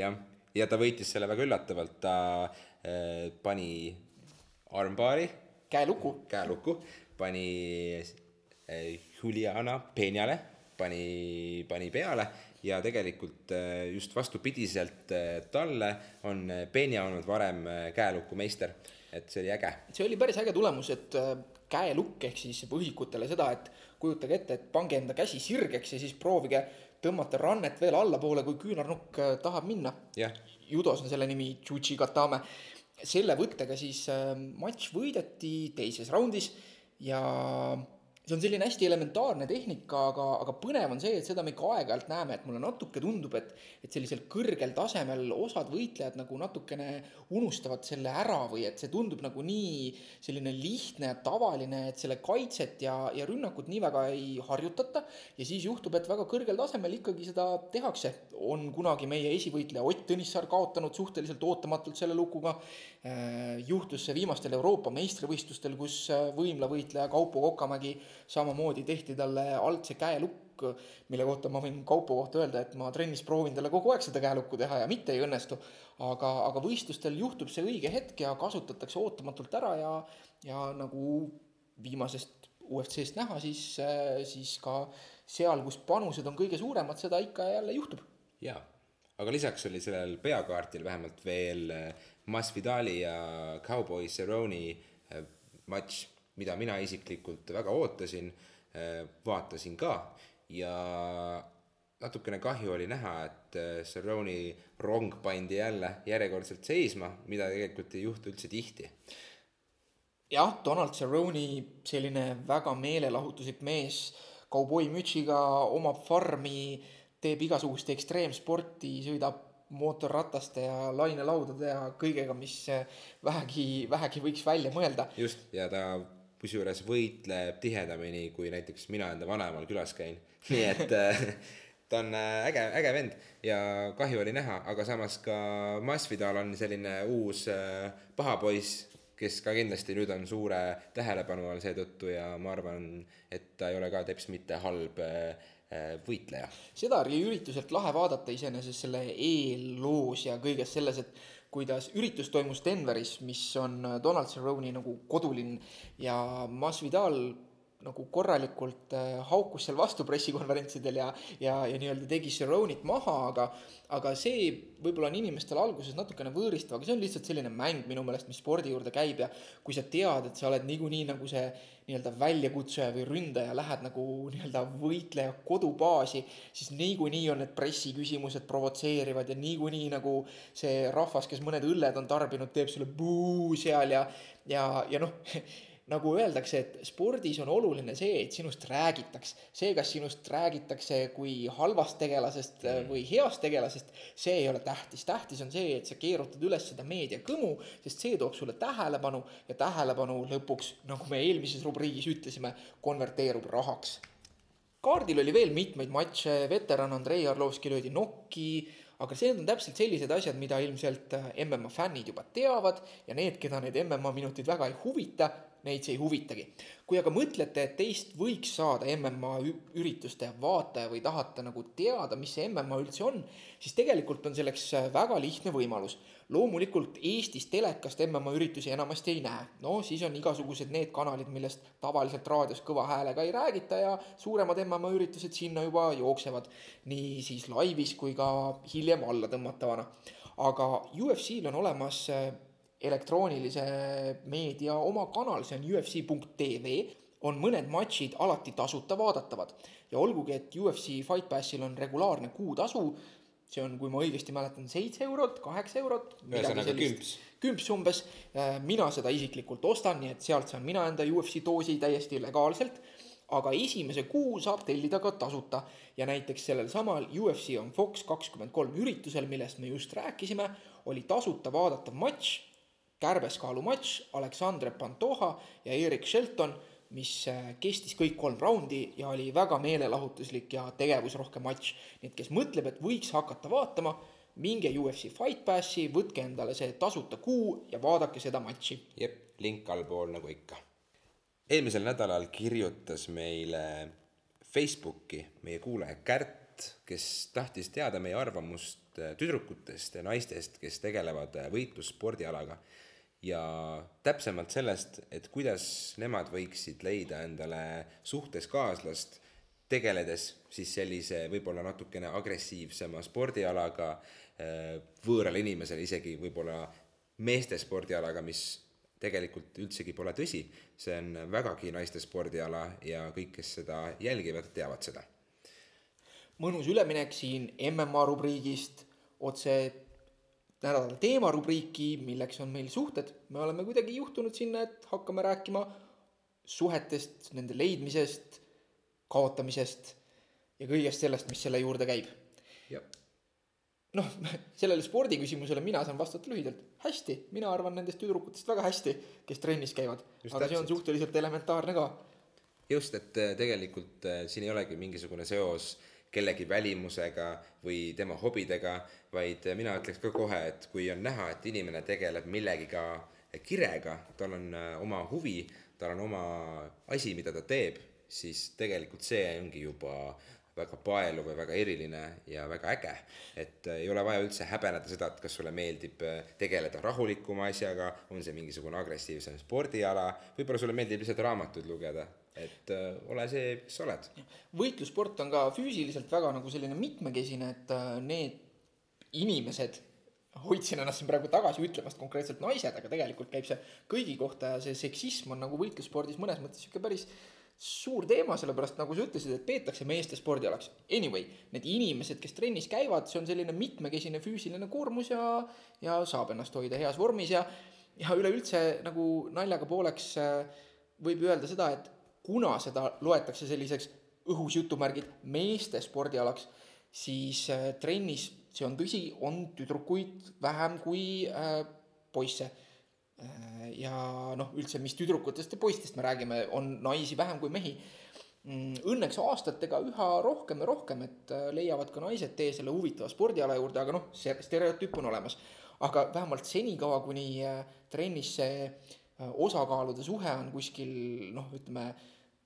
jah, ja ta võitis selle väga üllatavalt, ta äh, pani armbaari. käelukku. käelukku, pani äh, Juliana Penjale, pani, pani peale ja tegelikult äh, just vastupidiselt äh, talle on Benja olnud varem käelukku meister, et see oli äge. see oli päris äge tulemus, et käelukk ehk siis põhikutele seda, et kujutage ette, et pange enda käsi sirgeks ja siis proovige tõmmata rannet veel allapoole, kui küünarnukk tahab minna. judos on selle nimi selle võttega siis matš võideti teises raundis ja see on selline hästi elementaarne tehnika, aga, aga põnev on see, et seda me ikka aeg-ajalt näeme, et mulle natuke tundub, et, et sellisel kõrgel tasemel osad võitlejad nagu natukene unustavad selle ära või et see tundub nagu nii selline lihtne ja tavaline, et selle kaitset ja, ja rünnakut nii väga ei harjutata. ja siis juhtub, et väga kõrgel tasemel ikkagi seda tehakse. on kunagi meie esivõitleja Ott Tõnissaar kaotanud suhteliselt ootamatult selle lukuga. Äh, juhtus see viimastel Euroopa meistrivõistlustel, kus äh, võimlavõitleja Kaupo Kokamägi samamoodi tehti talle alt see käelukk, mille kohta ma võin Kaupo kohta öelda, et ma trennis proovin talle kogu aeg seda käelukku teha ja mitte ei õnnestu. aga, aga võistlustel juhtub see õige hetk ja kasutatakse ootamatult ära ja, ja nagu viimasest UFC-st näha, siis, siis ka seal, kus panused on kõige suuremad, seda ikka ja jälle juhtub. jaa, aga lisaks oli sellel peakaardil vähemalt veel Masvidali ja Cowboy Cerrone eh, matš mida mina isiklikult väga ootasin, äh, vaatasin ka ja natukene kahju oli näha, et äh, Cerrone rong pandi jälle järjekordselt seisma, mida tegelikult ei juhtu üldse tihti. jah, Donald Cerrone, selline väga meelelahutuslik mees, kauboimütsiga, omab farmi, teeb igasugust ekstreemsporti, sõidab mootorrataste ja lainelaudade ja kõigega, mis äh, vähegi, vähegi võiks välja mõelda. just, ja ta kusjuures võitleb tihedamini, kui näiteks mina enda vanaemal külas käin. nii et äh, ta on äh, äge, äge vend ja kahju oli näha, aga samas ka Masvidal on selline uus äh, paha poiss, kes ka kindlasti nüüd on suure tähelepanu all seetõttu ja ma arvan, et ta ei ole ka teps mitte halb võitleja. seda oli ürituselt lahe vaadata iseenesest selle eelloos ja kõiges selles, et kuidas üritus toimus Denveris, mis on Donald Cerrone nagu kodulinn ja Masvidal nagu korralikult äh, haukus seal vastu pressikonverentsidel ja, ja, ja nii-öelda tegi Cerrone'it maha, aga, aga see võib-olla on inimestele alguses natukene võõristav, aga see on lihtsalt selline mäng minu meelest, mis spordi juurde käib ja kui sa tead, et sa oled niikuinii nagu see nii-öelda väljakutsuja või ründaja, lähed nagu nii-öelda võitleja kodubaasi, siis niikuinii on need pressiküsimused provotseerivad ja niikuinii nagu see rahvas, kes mõned õlled on tarbinud, teeb sulle buu seal ja, ja, ja noh nagu öeldakse, et spordis on oluline see, et sinust räägitaks. see, kas sinust räägitakse kui halvast tegelasest mm. või heast tegelasest, see ei ole tähtis. tähtis on see, et sa keerutad üles seda meediakõmu, sest see toob sulle tähelepanu ja tähelepanu lõpuks, nagu me eelmises rubriigis ütlesime, konverteerub rahaks. kaardil oli veel mitmeid matše, veteran Andrei Arlovski löödi nokki aga need on täpselt sellised asjad, mida ilmselt MMA fännid juba teavad ja need, keda need MMA minutid väga ei huvita, neid see ei huvitagi. kui aga mõtlete, et teist võiks saada MMA ürituste vaataja või tahate nagu teada, mis see MMA üldse on, siis tegelikult on selleks äh, väga lihtne võimalus. loomulikult Eestis telekast MMA üritusi enamasti ei näe. no siis on igasugused need kanalid, millest tavaliselt raadios kõva häälega ei räägita ja suuremad MMA üritused sinna juba jooksevad. nii siis laivis kui ka hiljem alla tõmmatavana. aga UFC-l on olemas äh, elektroonilise meedia oma kanal, see on UFC.tv, on mõned matšid alati tasuta vaadatavad. ja olgugi, et UFC Fight Passil on regulaarne kuutasu, see on, kui ma õigesti mäletan, seitse eurot, kaheksa eurot. ühesõnaga kümps. kümps umbes, äh, mina seda isiklikult ostan, nii et sealt saan mina enda UFC doosi täiesti legaalselt aga esimese kuu saab tellida ka tasuta ja näiteks sellel samal UFC on Fox kakskümmend kolm üritusel, millest me just rääkisime, oli tasuta vaadatav matš kärbeskaalu matš Aleksandr Pantoja ja Erik Shelton, mis äh, kestis kõik kolm raundi ja oli väga meelelahutuslik ja tegevusrohke matš. nii et kes mõtleb, et võiks hakata vaatama, minge UFC Fight Passi, võtke endale see tasuta kuu ja vaadake seda matši. jep, link allpool nagu ikka. eelmisel nädalal kirjutas meile Facebooki meie kuulaja Kärt, kes tahtis teada meie arvamust äh, tüdrukutest ja naistest, kes tegelevad äh, võitlusspordialaga ja täpsemalt sellest, et kuidas nemad võiksid leida endale suhteskaaslast, tegeledes siis sellise võib-olla natukene agressiivsema spordialaga, äh, võõral inimesel isegi võib-olla meeste spordialaga, mis tegelikult üldsegi pole tõsi, see on vägagi naiste spordiala ja kõik, kes seda jälgivad, teavad seda. mõnus üleminek siin MMA rubriigist otse nädala teemarubriiki, milleks on meil suhted, me oleme kuidagi juhtunud sinna, et hakkame rääkima suhetest, nende leidmisest, kaotamisest ja kõigest sellest, mis selle juurde käib. noh, sellele spordiküsimusele mina saan vastata lühidalt. hästi, mina arvan nendest tüdrukutest väga hästi, kes trennis käivad. aga täpselt. see on suhteliselt elementaarne ka. just, et äh, tegelikult äh, siin ei olegi mingisugune seos kellegi välimusega või tema hobidega, vaid äh, mina ütleks ka kohe, et kui on näha, et inimene tegeleb millegiga kirega, tal on oma huvi, tal on oma asi, mida ta teeb, siis tegelikult see ongi juba väga paeluv ja väga eriline ja väga äge. et äh, ei ole vaja üldse häbeneda seda, et kas sulle meeldib äh, tegeleda rahulikuma asjaga, on see mingisugune agressiivsem spordiala, võib-olla sulle meeldib lihtsalt raamatuid lugeda, et äh, ole see, kes sa oled. võitlussport on ka füüsiliselt väga nagu selline mitmekesine, et äh, need inimesed, hoidsin ennast siin praegu tagasi ütlemast konkreetselt naised, aga tegelikult käib see kõigi kohta ja see seksism on nagu võitlusspordis mõnes mõttes sihuke päris suur teema, sellepärast nagu sa ütlesid, et peetakse meeste spordialaks. Anyway, need inimesed, kes trennis käivad, see on selline mitmekesine füüsiline koormus ja, ja saab ennast hoida heas vormis ja, ja üleüldse nagu naljaga pooleks äh, võib öelda seda, et kuna seda loetakse selliseks õhus jutumärgid meeste spordialaks, siis äh, trennis, see on tõsi, on tüdrukuid vähem kui äh, poisse Äh, ja noh, üldse, mis tüdrukutest ja poistest me räägime, on naisi vähem kui mehi. Mm, õnneks aastatega üha rohkem ja rohkem, et äh, leiavad ka naised tee selle huvitava spordiala juurde, aga noh, see stereotüüp on olemas. aga vähemalt senikaua, kuni äh, trennis see osakaalude suhe on kuskil noh, ütleme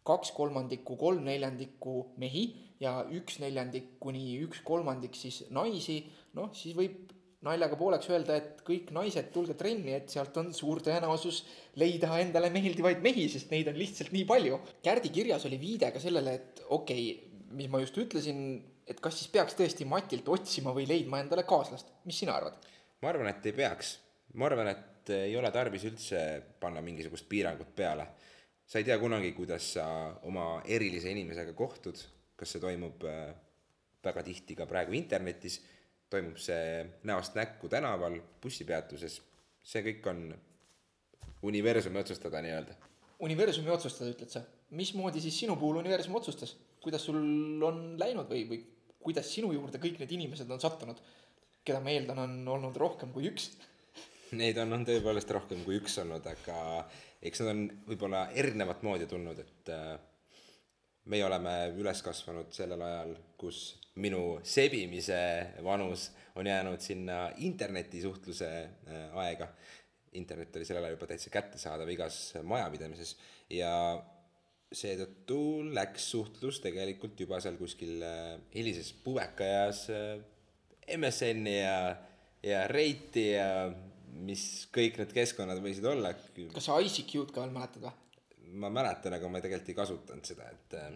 kaks kolmandikku, kolm neljandikku mehi ja üks neljandik kuni üks kolmandik siis naisi, noh, siis võib naljaga pooleks öelda, et kõik naised, tulge trenni, et sealt on suur tõenäosus leida endale meeldivaid mehi, sest neid on lihtsalt nii palju. Kärdi kirjas oli viide ka sellele, et okei okay,, mis ma just ütlesin, et kas siis peaks tõesti Matilt otsima või leidma endale kaaslast, mis sina arvad? ma arvan, et ei peaks. ma arvan, et ei ole tarvis üldse panna mingisugust piirangut peale. sa ei tea kunagi, kuidas sa oma erilise inimesega kohtud, kas see toimub äh, väga tihti ka praegu internetis toimub see näost näkku tänaval, bussipeatuses, see kõik on universumi otsustada nii-öelda. universumi otsustada, ütled sa? mismoodi siis sinu puhul universum otsustas, kuidas sul on läinud või, või kuidas sinu juurde kõik need inimesed on sattunud, keda ma eeldan, on olnud rohkem kui üks? Neid on, on tõepoolest rohkem kui üks olnud, aga eks nad on võib-olla erinevat moodi tulnud, et äh, meie oleme üles kasvanud sellel ajal, kus minu sebimise vanus on jäänud sinna internetisuhtluse äh, aega. internet oli sellel ajal juba täitsa kättesaadav igas majapidamises ja seetõttu läks suhtlus tegelikult juba seal kuskil äh, hilises puvekaeas äh, MSN-i ja, ja Reiti ja mis kõik need keskkonnad võisid olla. kas sa ICQ-d ka veel mäletad või? ma mäletan, aga ma tegelikult ei kasutanud seda, et äh,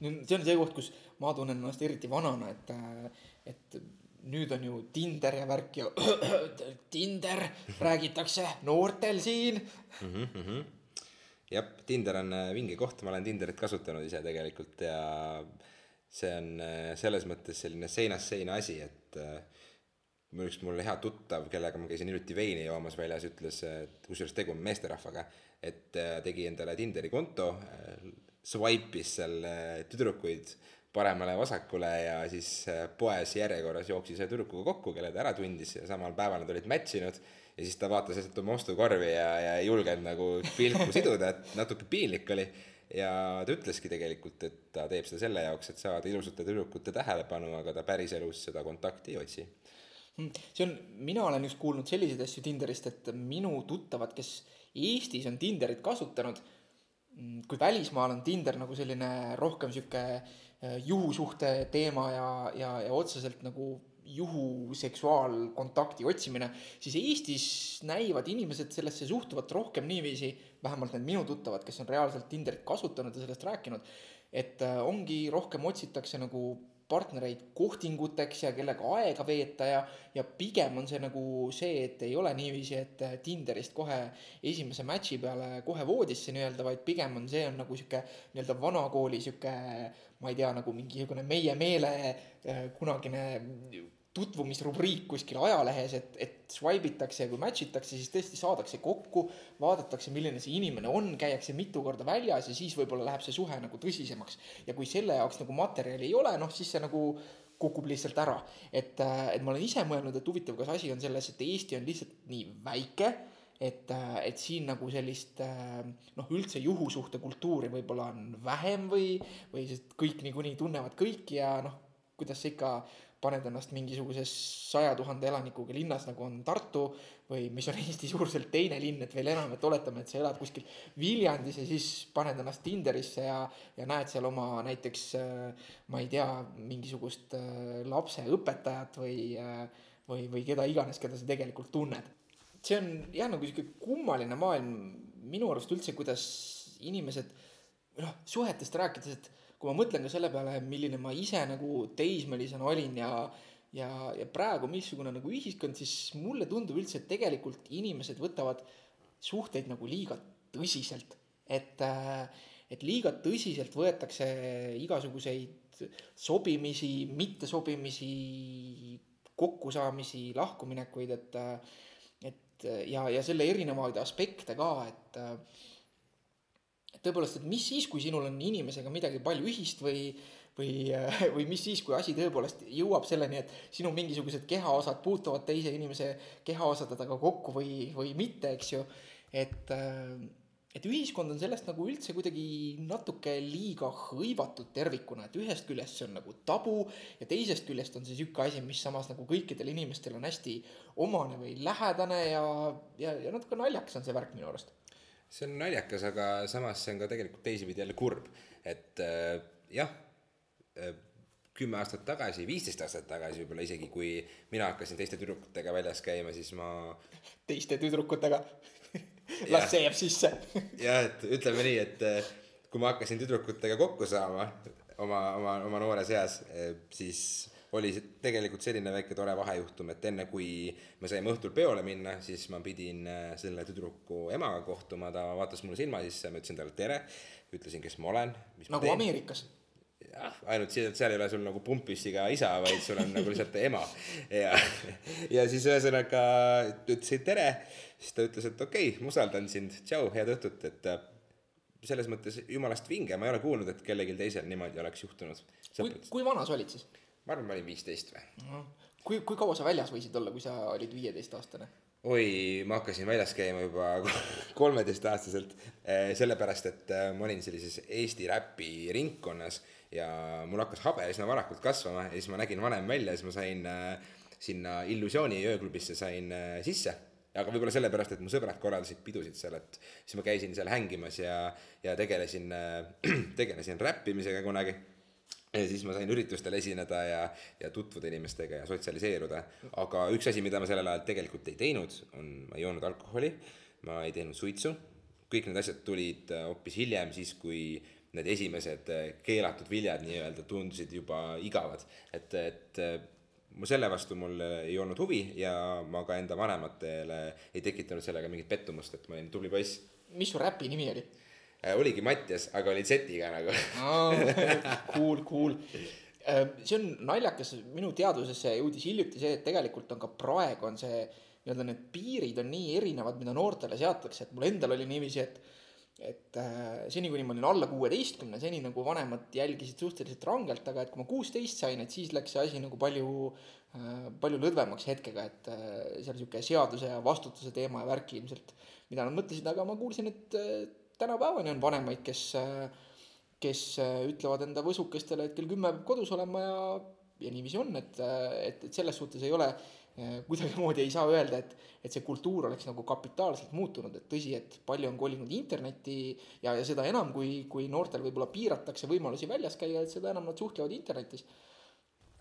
see on see koht, kus ma tunnen ennast eriti vanana, et, äh, et nüüd on ju Tinder ja värk ja Tinder räägitakse noortel siin mm. -hmm, mm -hmm. jah, Tinder on äh, vinge koht, ma olen Tinderit kasutanud ise tegelikult ja see on selles mõttes selline seinast seina asi, et mul üks mul hea tuttav, kellega ma käisin hiljuti veini joomas väljas, ütles, et kusjuures tegu on meesterahvaga et äh, tegi endale Tinderi konto, äh, swipe'is seal äh, tüdrukuid paremale-vasakule ja siis poes järjekorras jooksis ühe tüdrukuga kokku, kelle ta ära tundis ja samal päeval nad olid match inud ja siis ta vaatas lihtsalt oma ostukorvi ja, ja ei julgenud nagu pilku siduda, et natuke piinlik oli. ja ta ütleski tegelikult, et ta teeb seda selle jaoks, et saada ilusate tüdrukute tähelepanu, aga ta päriselus seda kontakti ei otsi see on, mina olen just kuulnud selliseid asju Tinderist, et minu tuttavad, kes Eestis on Tinderit kasutanud, mm, kui välismaal on Tinder nagu selline rohkem sihuke äh, juhusuhte teema ja, ja, ja otseselt nagu juhuseksuaalkontakti otsimine, siis Eestis näivad inimesed sellesse suhtuvat rohkem niiviisi, vähemalt need minu tuttavad, kes on reaalselt Tinderit kasutanud ja sellest rääkinud, et äh, ongi rohkem otsitakse nagu partnereid kohtinguteks ja kellega aega veeta ja, ja pigem on see nagu see, et ei ole niiviisi, et Tinderist kohe esimese match'i peale kohe voodisse nii-öelda, vaid pigem on see on nagu sihuke nii-öelda vanakooli sihuke, ma ei tea, nagu mingi niisugune meie meele äh, kunagine tutvumisrubriik kuskil ajalehes, et, et swipe itakse ja kui match itakse, siis tõesti saadakse kokku, vaadatakse, milline see inimene on, käiakse mitu korda väljas ja siis võib-olla läheb see suhe nagu tõsisemaks. ja kui selle jaoks nagu materjali ei ole, noh siis see nagu kukub lihtsalt ära. et, et ma olen ise mõelnud, et huvitav, kas asi on selles, et Eesti on lihtsalt nii väike, et, et siin nagu sellist noh, üldse juhusuhte kultuuri võib-olla on vähem või, või kõik niikuinii tunnevad kõiki ja noh, kuidas sa ikka paned ennast mingisuguses saja tuhande elanikuga linnas, nagu on Tartu või mis on Eesti suuruselt teine linn, et veel enam, et oletame, et sa elad kuskil Viljandis ja siis paned ennast Tinderisse ja, ja näed seal oma näiteks ma ei tea, mingisugust lapseõpetajat või, või, või keda iganes, keda sa tegelikult tunned. see on jah, nagu sihuke kummaline maailm minu arust üldse, kuidas inimesed, noh, suhetest rääkides, et kui ma mõtlen ka selle peale, milline ma ise nagu teismelisena olin ja, ja, ja praegu missugune nagu ühiskond, siis mulle tundub üldse, et tegelikult inimesed võtavad suhteid nagu liiga tõsiselt. et, et liiga tõsiselt võetakse igasuguseid sobimisi, mittesobimisi, kokkusaamisi, lahkuminekuid, et, et ja, ja selle erinevaid aspekte ka, et tõepoolest, et mis siis, kui sinul on inimesega midagi palju ühist või, või, või mis siis, kui asi tõepoolest jõuab selleni, et sinu mingisugused kehaosad puutuvad teise inimese kehaosadega kokku või, või mitte, eks ju. et, et ühiskond on sellest nagu üldse kuidagi natuke liiga hõivatud tervikuna, et ühest küljest see on nagu tabu ja teisest küljest on see sihuke asi, mis samas nagu kõikidel inimestel on hästi omane või lähedane ja, ja, ja natuke naljakas on see värk minu arust see on naljakas, aga samas see on ka tegelikult teisipidi jälle kurb, et äh, jah äh,, kümme aastat tagasi, viisteist aastat tagasi võib-olla isegi, kui mina hakkasin teiste tüdrukutega väljas käima, siis ma. teiste tüdrukutega las see jääb sisse jah, et ütleme nii, et äh, kui ma hakkasin tüdrukutega kokku saama oma, oma, oma noores eas, äh, siis oli tegelikult selline väike tore vahejuhtum, et enne kui me saime õhtul peole minna, siis ma pidin äh, selle tüdruku emaga kohtuma, ta vaatas mulle silma sisse, ma ütlesin talle tere, ütlesin, kes ma olen. nagu Ameerikas jah, ainult seal, seal ei ole sul nagu pumppüssiga isa, vaid sul on nagu lihtsalt ema. ja, ja siis ühesõnaga ütlesin tere, siis ta ütles, et okei okay,, ma usaldan sind, tšau, head õhtut, et äh, selles mõttes jumalast vinge, ma ei ole kuulnud, et kellelgi teisel niimoodi oleks juhtunud. kui, kui vana sa olid siis? Ma arvan, ma olin viisteist või. kui, kui kaua sa väljas võisid olla, kui sa olid viieteistaastane? oi, ma hakkasin väljas käima juba kolmeteistaastaselt, eh, sellepärast et eh, ma olin sellises Eesti räpi ringkonnas ja mul hakkas habe üsna varakult kasvama ja siis ma nägin vanem välja ja siis ma sain eh, sinna Illusiooni ööklubisse sain sisse aga võib-olla sellepärast, et mu sõbrad korraldasid pidusid seal, et siis ma käisin seal hängimas ja, ja tegelesin, tegelesin räppimisega kunagi ja siis ma sain üritustel esineda ja, ja tutvuda inimestega ja sotsialiseeruda. aga üks asi, mida ma sellel ajal tegelikult ei teinud, on, ma ei joonud alkoholi, ma ei teinud suitsu. kõik need asjad tulid äh, hoopis hiljem, siis kui need esimesed äh, keelatud viljad nii-öelda tundusid juba igavad. et, et äh, mu selle vastu mul ei olnud huvi ja ma ka enda vanematele ei tekitanud sellega mingit pettumust, et ma olin tubli poiss. mis su räpi nimi oli? Äh, oligi Mattias, aga oli Z-iga nagu Cool, cool. Äh, see on naljakas, minu teadvusesse jõudis hiljuti see, et tegelikult on ka praegu on see nii-öelda need piirid on nii erinevad, mida noortele seatakse, et mul endal oli niiviisi, et et äh, seni, kuni ma olin alla kuueteistkümne, seni nagu vanemad jälgisid suhteliselt rangelt, aga et kui ma kuusteist sain, et siis läks see asi nagu palju palju lõdvemaks hetkega, et seal sihuke seaduse ja vastutuse teema ja värk ilmselt, mida nad mõtlesid, aga ma kuulsin, et tänapäevani on vanemaid, kes, kes ütlevad enda võsukestele, et kell kümme peab kodus olema ja, ja niiviisi on, et, et, et selles suhtes ei ole kuidagimoodi ei saa öelda, et, et see kultuur oleks nagu kapitaalselt muutunud, et tõsi, et palju on kolinud internetti ja, ja seda enam, kui, kui noortel võib-olla piiratakse võimalusi väljas käia, et seda enam nad suhtlevad internetis.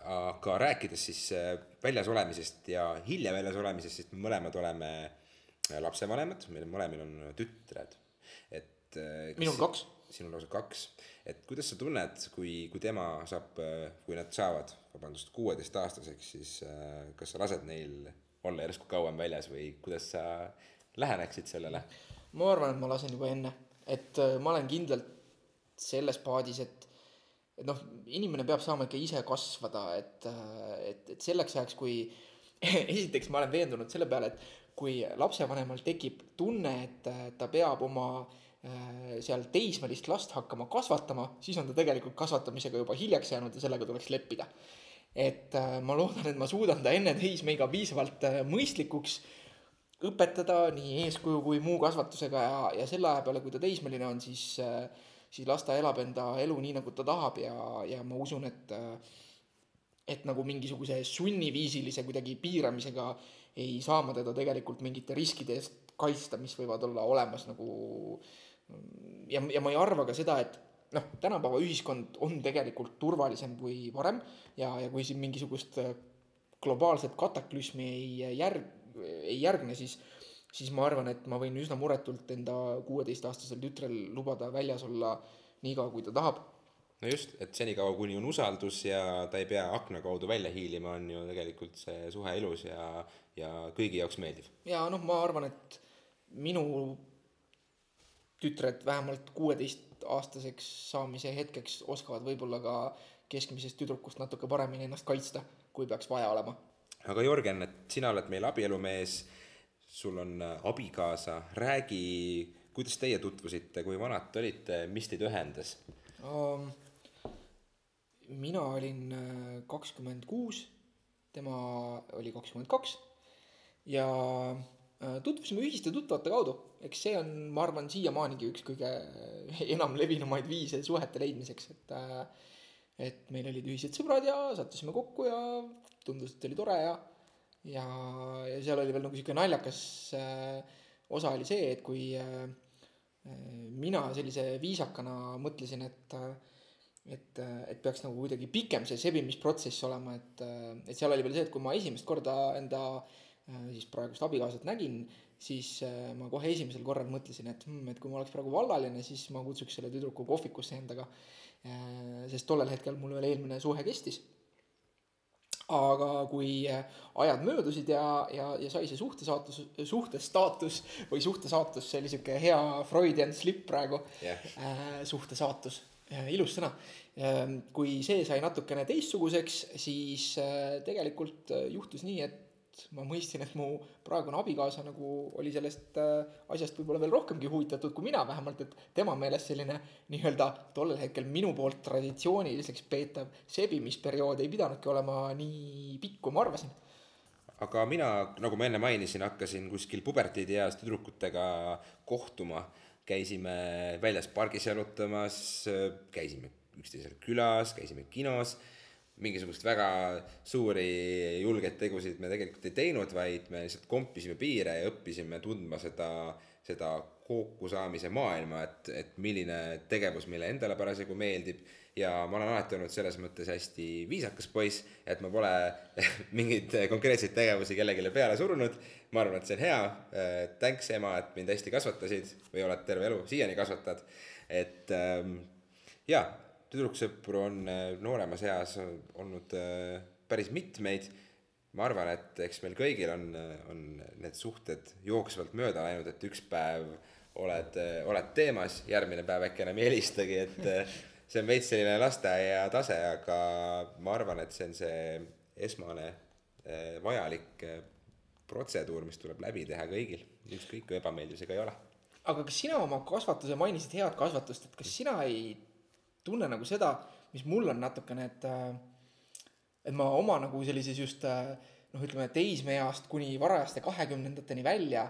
aga rääkides siis äh, väljas olemisest ja hiljem väljas olemisest, siis me mõlemad oleme lapsevanemad, meil mõlemil on tütred et äh, minul kaks. sinul lausa kaks, et kuidas sa tunned, kui, kui tema saab, äh, kui nad saavad, vabandust, kuueteistaastaseks, siis äh, kas sa lased neil olla järsku kauem väljas või kuidas sa läheneksid sellele? ma arvan, et ma lasen juba enne, et ma olen kindlalt selles paadis, et et noh, inimene peab saama ikka ise kasvada, et, et, et selleks ajaks, kui esiteks ma olen veendunud selle peale, et kui lapsevanemal tekib tunne, et ta peab oma äh, seal teismelist last hakkama kasvatama, siis on ta tegelikult kasvatamisega juba hiljaks jäänud ja sellega tuleks leppida. et äh, ma loodan, et ma suudan ta enne teismeiga piisavalt äh, mõistlikuks õpetada nii eeskuju kui muu kasvatusega ja, ja selle aja peale, kui ta teismeline on, siis, siis las ta elab enda elu nii, nagu ta tahab ja, ja ma usun, et et nagu mingisuguse sunniviisilise kuidagi piiramisega ei saa ma teda tegelikult mingite riskide eest kaitsta, mis võivad olla olemas nagu ja, ja ma ei arva ka seda, et noh, tänapäeva ühiskond on tegelikult turvalisem kui varem ja, ja kui siin mingisugust äh, globaalset kataklüsmi ei järg-, ei järgne, siis siis ma arvan, et ma võin üsna muretult enda kuueteistaastasel tütrel lubada väljas olla niikaua, kui ta tahab no just, et senikaua, kuni on usaldus ja ta ei pea akna kaudu välja hiilima, on ju tegelikult see suhe ilus ja, ja kõigi jaoks meeldiv. ja noh, ma arvan, et minu tütred vähemalt kuueteistaastaseks saamise hetkeks oskavad võib-olla ka keskmisest tüdrukust natuke paremini ennast kaitsta, kui peaks vaja olema. aga Jörgen, et sina oled meil abielumees, sul on abikaasa, räägi, kuidas teie tutvusite, kui vanad te olite, mis teid ühendas um,? mina olin äh, kakskümmend kuus, tema oli kakskümmend kaks ja äh, tutvusime ühiste tuttavate kaudu. eks see on, ma arvan, siiamaanigi üks kõige enam levinumaid viise suhete leidmiseks, et äh, et meil olid ühised sõbrad ja sattusime kokku ja tundus, et oli tore ja ja, ja seal oli veel nagu sihuke naljakas äh, osa oli see, et kui äh, mina sellise viisakana mõtlesin, et äh, et, et peaks nagu kuidagi pikem see sebimisprotsess olema, et, et seal oli veel see, et kui ma esimest korda enda siis praegust abikaasat nägin, siis ma kohe esimesel korral mõtlesin, et hmm, et kui ma oleks praegu vallaline, siis ma kutsuks selle tüdruku kohvikusse endaga. sest tollel hetkel mul veel eelmine suhe kestis. aga kui ajad möödusid ja, ja, ja sai see suhtesaatus, suhtestaatus või suhtesaatus, see oli sihuke hea Freudian slip praegu yeah., suhtesaatus Äh, ilus sõna. Kui see sai natukene teistsuguseks, siis äh, tegelikult äh, juhtus nii, et ma mõistsin, et mu praegune abikaasa nagu oli sellest asjast võib-olla veel rohkemgi huvitatud kui mina, vähemalt et tema meelest selline nii-öelda tollel hetkel minu poolt traditsiooniliseks peetav sebimisperiood ei pidanudki olema nii pikk, kui ma arvasin. Aga mina, nagu ma enne mainisin, hakkasin kuskil puberteedieas tüdrukutega kohtuma. Käisime väljas pargis jalutamas, käisime üksteisel külas, käisime kinos, mingisugust väga suuri julgeid tegusid me tegelikult ei teinud, vaid me lihtsalt kompisime piire ja õppisime tundma seda, seda kokkusaamise maailma, et, et milline tegevus meile endale parasjagu meeldib ja ma olen alati olnud selles mõttes hästi viisakas poiss, et ma pole mingeid konkreetseid tegevusi kellelegi peale surunud. ma arvan, et see on hea. Thanks ema, et mind hästi kasvatasid või oled terve elu siiani kasvatad. et ähm, jaa, tüdruksõpru on äh, nooremas eas olnud äh, päris mitmeid ma arvan, et eks meil kõigil on, on need suhted jooksvalt mööda läinud, et üks päev oled, oled teemas, järgmine päev äkki enam ei helistagi, et see on veits selline lasteaia tase, aga ma arvan, et see on see esmane vajalik protseduur, mis tuleb läbi teha kõigil, ükskõik kui ebameeldiv see ka ei ole. aga kas sina oma kasvatuse, mainisid head kasvatust, et kas sina ei tunne nagu seda, mis mul on natukene, et et ma oma nagu sellises just noh, ütleme teismeeast kuni varajaste kahekümnendateni välja,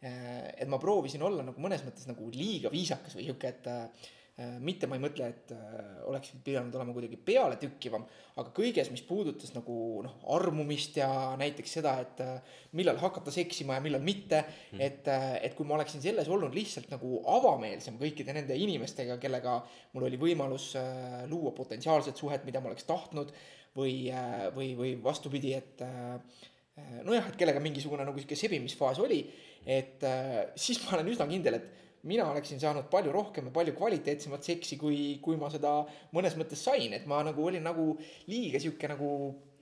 et ma proovisin olla nagu mõnes mõttes nagu liiga viisakas või sihuke, et Äh, mitte ma ei mõtle, et äh, oleks pidanud olema kuidagi pealetükkivam, aga kõiges, mis puudutas nagu noh, armumist ja näiteks seda, et äh, millal hakata seksima ja millal mitte mm.. et, et kui ma oleksin selles olnud lihtsalt nagu avameelsem kõikide nende inimestega, kellega mul oli võimalus luua potentsiaalset suhet, mida ma oleks tahtnud või, või, või vastupidi, et nojah, et kellega mingisugune nagu sihuke sebimisfaas oli, et siis ma olen üsna kindel, et mina oleksin saanud palju rohkem ja palju kvaliteetsemat seksi, kui, kui ma seda mõnes mõttes sain, et ma nagu olin nagu liiga sihuke nagu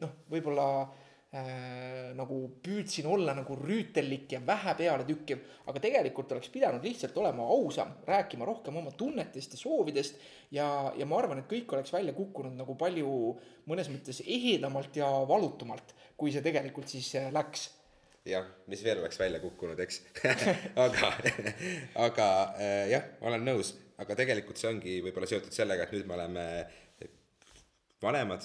noh, võib-olla äh, nagu püüdsin olla nagu rüütellik ja vähe pealetükkiv, aga tegelikult oleks pidanud lihtsalt olema ausam, rääkima rohkem oma tunnetest ja soovidest ja, ja ma arvan, et kõik oleks välja kukkunud nagu palju mõnes mõttes ehedamalt ja valutumalt, kui see tegelikult siis äh, läks jah, mis veel oleks välja kukkunud, eks aga, aga äh, jah, olen nõus, aga tegelikult see ongi võib-olla seotud sellega, et nüüd me oleme vanemad,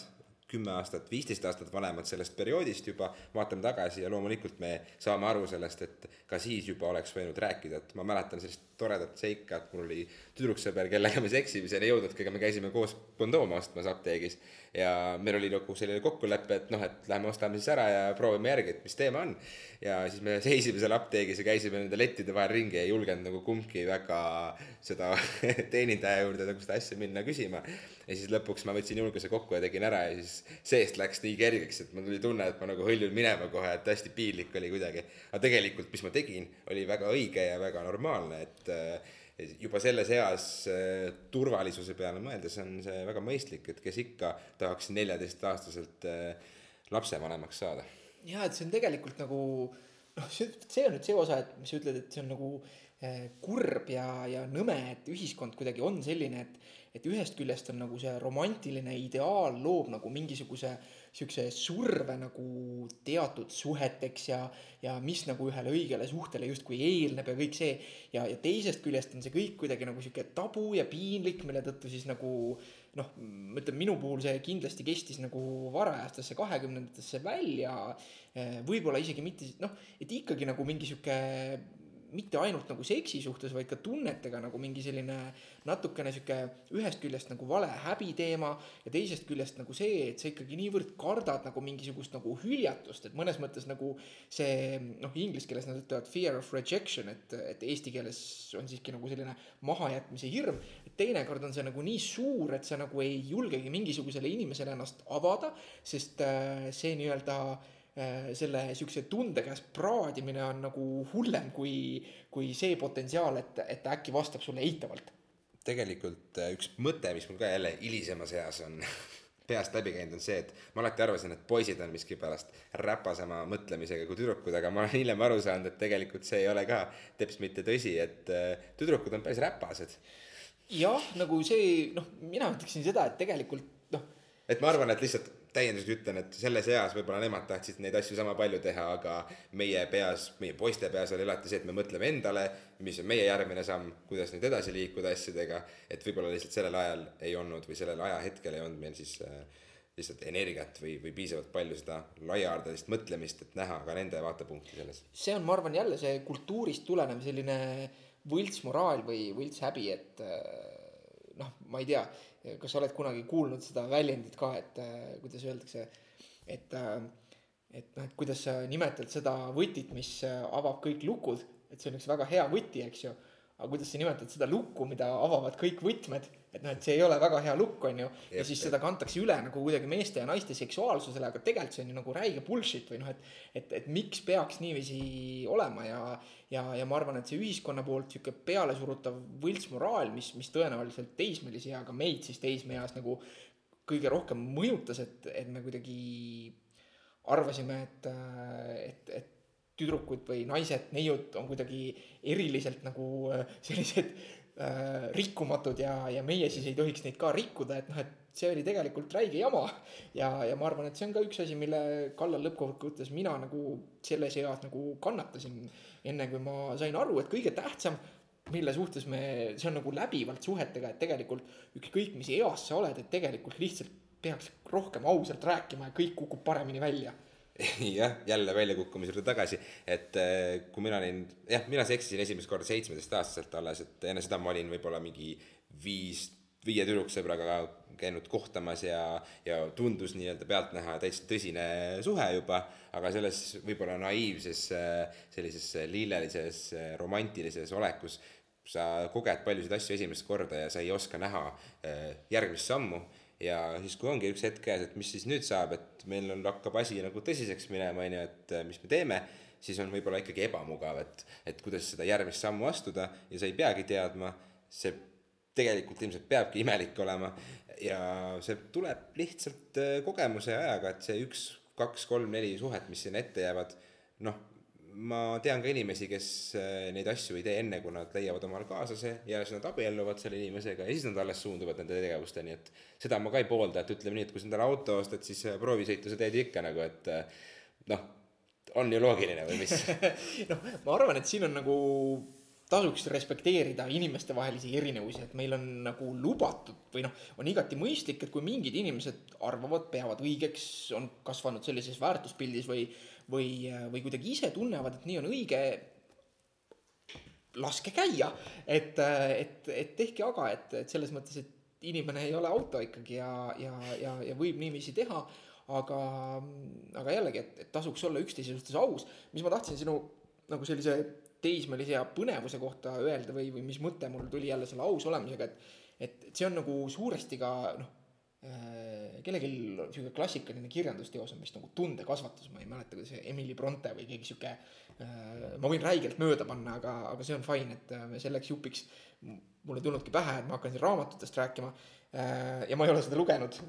kümme aastat, viisteist aastat vanemad sellest perioodist juba, vaatame tagasi ja loomulikult me saame aru sellest, et ka siis juba oleks võinud rääkida, et ma mäletan sellist toredat seika, et mul oli tüdruksõber, kellega me seksimiseni ei jõudnudki, aga me käisime koos kondoome ostmas apteegis. Ja meil oli nagu selline kokkulepe, et noh, et lähme ostame siis ära ja proovime järgi, et mis teema on. ja siis me seisime seal apteegis ja käisime nende lettide vahel ringi ja ei julgenud nagu kumbki väga seda teenindaja juurde nagu seda asja minna küsima. ja siis lõpuks ma võtsin julguse kokku ja tegin ära ja siis seest läks nii kergeks, et mul tuli tunne, et ma nagu hõljun minema kohe, et hästi piinlik oli kuidagi. aga tegelikult, mis ma tegin, oli väga õige ja väga normaalne, et et juba selles eas äh, turvalisuse peale mõeldes on see väga mõistlik, et kes ikka tahaks neljateistaastaselt äh, lapsevanemaks saada. ja et see on tegelikult nagu noh, see, on nüüd see osa, et mis sa ütled, et see on nagu äh, kurb ja, ja nõme, et ühiskond kuidagi on selline, et, et ühest küljest on nagu see romantiline ideaal loob nagu mingisuguse siukse surve nagu teatud suheteks ja, ja mis nagu ühele õigele suhtele justkui eelneb ja kõik see. ja, ja teisest küljest on see kõik kuidagi nagu sihuke tabu ja piinlik, mille tõttu siis nagu noh, ma ütlen, minu puhul see kindlasti kestis nagu varajastesse kahekümnendatesse välja. võib-olla isegi mitte noh, et ikkagi nagu mingi sihuke mitte ainult nagu seksi suhtes, vaid ka tunnetega nagu mingi selline natukene sihuke ühest küljest nagu vale häbiteema ja teisest küljest nagu see, et sa ikkagi niivõrd kardad nagu mingisugust nagu hüljatust, et mõnes mõttes nagu see noh, inglise keeles nad ütlevad fear of rejection, et, et eesti keeles on siiski nagu selline mahajätmise hirm. teinekord on see nagu nii suur, et sa nagu ei julgegi mingisugusele inimesele ennast avada, sest äh, see nii-öelda selle siukse tunde käes praadimine on nagu hullem kui, kui see potentsiaal, et, et ta äkki vastab sulle eitavalt. tegelikult äh, üks mõte, mis mul ka jälle hilisemas eas on peast läbi käinud, on see, et ma alati arvasin, et poisid on miskipärast räpasema mõtlemisega kui tüdrukud, aga ma olen hiljem aru saanud, et tegelikult see ei ole ka teps mitte tõsi, et äh, tüdrukud on päris räpased. jah, nagu see, noh, mina ütleksin seda, et tegelikult noh. et ma arvan, et lihtsalt täienduseks ütlen, et selles eas võib-olla nemad tahtsid neid asju sama palju teha, aga meie peas, meie poiste peas oli alati see, et me mõtleme endale, mis on meie järgmine samm, kuidas nüüd edasi liikuda asjadega, et võib-olla lihtsalt sellel ajal ei olnud või sellel ajahetkel ei olnud meil siis äh, lihtsalt energiat või, või piisavalt palju seda laiahaardelist mõtlemist, et näha ka nende vaatepunkti selles. see on, ma arvan, jälle see kultuurist tulenev selline võltsmoraal või võltshäbi, et äh, noh, ma ei tea kas sa oled kunagi kuulnud seda väljendit ka, et äh, kuidas öeldakse, et äh, et noh, et kuidas sa nimetad seda võtit, mis äh, avab kõik lukud, et see on üks väga hea võti, eks ju. aga kuidas sa nimetad seda lukku, mida avavad kõik võtmed et noh, et see ei ole väga hea lukk, on ju. ja siis seda kantakse üle nagu kuidagi meeste ja naiste seksuaalsusele, aga tegelikult see on ju nagu räige bullshit või noh, et. et, et miks peaks niiviisi olema ja, ja, ja ma arvan, et see ühiskonna poolt sihuke pealesurutav võltsmoraal, mis, mis tõenäoliselt teismelisi ja ka meid siis teismeeas nagu kõige rohkem mõjutas, et, et me kuidagi arvasime, et, et, et tüdrukud või naised, neiud on kuidagi eriliselt nagu sellised äh, rikkumatud ja, ja meie siis ei tohiks neid ka rikkuda, et noh, et see oli tegelikult räige jama. ja, ja ma arvan, et see on ka üks asi, mille kallal lõppkokkuvõttes mina nagu selles eas nagu kannatasin. enne kui ma sain aru, et kõige tähtsam, mille suhtes me, see on nagu läbivalt suhetega, et tegelikult ükskõik mis eas sa oled, et tegelikult lihtsalt peaks rohkem ausalt rääkima ja kõik kukub paremini välja jah, jälle väljakukkumise juurde tagasi, et äh, kui mina olin, jah, mina seksisin esimest korda seitsmeteistaastaselt alles, et enne seda ma olin võib-olla mingi viis, viie tüdruksõbraga käinud kohtamas ja, ja tundus nii-öelda pealtnäha täitsa tõsine suhe juba, aga selles võib-olla naiivses sellises lillelises romantilises olekus sa koged paljusid asju esimest korda ja sa ei oska näha äh, järgmist sammu ja siis, kui ongi üks hetk käes, et mis siis nüüd saab, et meil on, hakkab asi nagu tõsiseks minema, on ju, et mis me teeme, siis on võib-olla ikkagi ebamugav, et, et kuidas seda järgmist sammu astuda ja sa ei peagi teadma, see tegelikult ilmselt peabki imelik olema. Ja see tuleb lihtsalt äh, kogemuse ja ajaga, et see üks kaks, kolm, neli suhet, mis sinna ette jäävad, noh, ma tean ka inimesi, kes äh, neid asju ei tee enne, kui nad leiavad omale kaaslase ja siis nad abielluvad selle inimesega ja siis nad alles suunduvad nende tegevusteni, et seda ma ka ei poolda, et ütleme nii, et kui sa endale auto ostad, siis äh, proovisõitu sa teed ikka nagu, et äh, noh, on ju loogiline või mis? Noh, ma arvan, et siin on nagu tasuks respekteerida inimestevahelisi erinevusi, et meil on nagu lubatud või noh, on igati mõistlik, et kui mingid inimesed arvavad, peavad õigeks, on kasvanud sellises väärtuspildis või, või, või kuidagi ise tunnevad, et nii on õige, laske käia, et, et, et tehke aga, et, et selles mõttes, et inimene ei ole auto ikkagi ja, ja, ja, ja võib niiviisi teha, aga, aga jällegi, et, et tasuks olla üksteise suhtes aus. mis ma tahtsin sinu nagu sellise teismelise ja põnevuse kohta öelda või, või mis mõte mul tuli jälle selle aus olemisega, et, et see on nagu suuresti ka noh kellelgi sihuke klassikaline kirjandusteos on vist nagu tundekasvatus, ma ei mäleta, kuidas Emily Bronte või keegi sihuke äh,, ma võin räigelt mööda panna, aga, aga see on fine, et äh, selleks jupiks mul ei tulnudki pähe, et ma hakkan siin raamatutest rääkima äh,. ja ma ei ole seda lugenud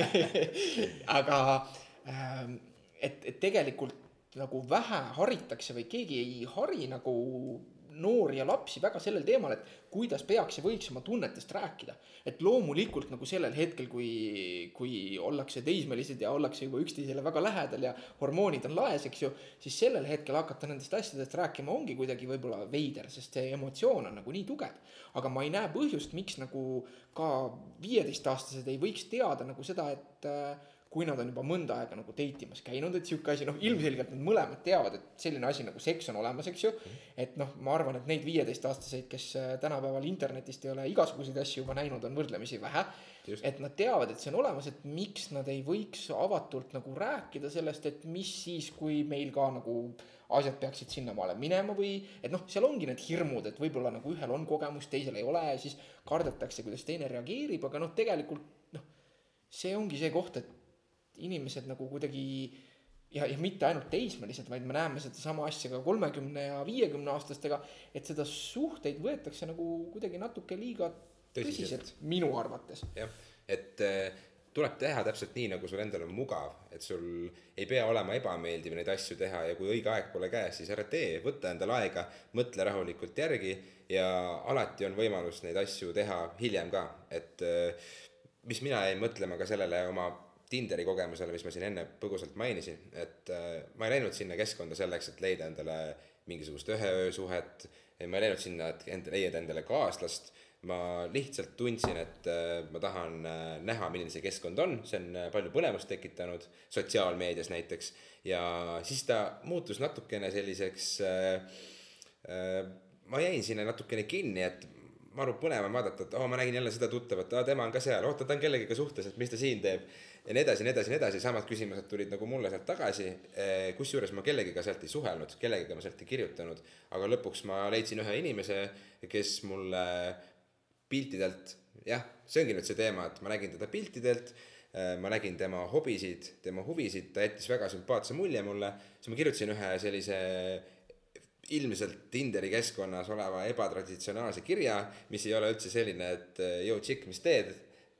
aga äh, et, et tegelikult nagu vähe haritakse või keegi ei hari nagu noori ja lapsi väga sellel teemal, et kuidas peaks ja võiks oma tunnetest rääkida. et loomulikult nagu sellel hetkel, kui, kui ollakse teismelised ja ollakse juba üksteisele väga lähedal ja hormoonid on laes, eks ju, siis sellel hetkel hakata nendest asjadest rääkima ongi kuidagi võib-olla veider, sest see emotsioon on nagu nii tugev. aga ma ei näe põhjust, miks nagu ka viieteistaastased ei võiks teada nagu seda, et kui nad on juba mõnda aega nagu date imas käinud, et sihuke asi, noh, ilmselgelt nad mõlemad teavad, et selline asi nagu seks on olemas, eks ju. et noh, ma arvan, et neid viieteistaastaseid, kes äh, tänapäeval internetist ei ole igasuguseid asju juba näinud, on võrdlemisi vähe. et nad teavad, et see on olemas, et miks nad ei võiks avatult nagu rääkida sellest, et mis siis, kui meil ka nagu asjad peaksid sinnamaale minema või et noh, seal ongi need hirmud, et võib-olla nagu ühel on kogemus, teisel ei ole ja siis kardetakse, kuidas teine reageerib, aga noh, tegelikult noh, see ongi see koht, et inimesed nagu kuidagi ja, ja mitte ainult teismelised, vaid me näeme sedasama asja ka kolmekümne ja viiekümne aastastega, et seda suhteid võetakse nagu kuidagi natuke liiga tõsiselt, tõsiselt, minu arvates. jah, et äh, tuleb teha täpselt nii, nagu sul endal on mugav, et sul ei pea olema ebameeldiv neid asju teha ja kui õige aeg pole käes, siis ära tee, võta endale aega, mõtle rahulikult järgi ja alati on võimalus neid asju teha hiljem ka, et äh, mis mina jäin mõtlema ka sellele oma Tinderi kogemusele, mis ma siin enne põgusalt mainisin, et äh, ma ei läinud sinna keskkonda selleks, et leida endale mingisugust ühe öö suhet, ma ei läinud sinna, et end, leida endale kaaslast, ma lihtsalt tundsin, et äh, ma tahan äh, näha, milline see keskkond on, see on palju põnevust tekitanud, sotsiaalmeedias näiteks, ja siis ta muutus natukene selliseks ma jäin sinna natukene kinni, et maru põnev on vaadata, et oo oh,, ma nägin jälle seda tuttavat, aa, tema on ka seal, oota, ta on kellegiga suhtes, et mis ta siin teeb ja nii edasi, nii edasi, nii edasi, samad küsimused tulid nagu mulle sealt tagasi. Eh, kusjuures ma kellegiga sealt ei suhelnud, kellegiga ma sealt ei kirjutanud, aga lõpuks ma leidsin ühe inimese, kes mulle piltidelt, jah, see ongi nüüd see teema, et ma nägin teda piltidelt eh, ma nägin tema hobisid, tema huvisid, ta jättis väga sümpaatse mulje mulle, siis ma kirjutasin ühe sellise ilmselt Tinderi keskkonnas oleva ebatraditsionaalse kirja, mis ei ole üldse selline, et joo, tšikk, mis teed,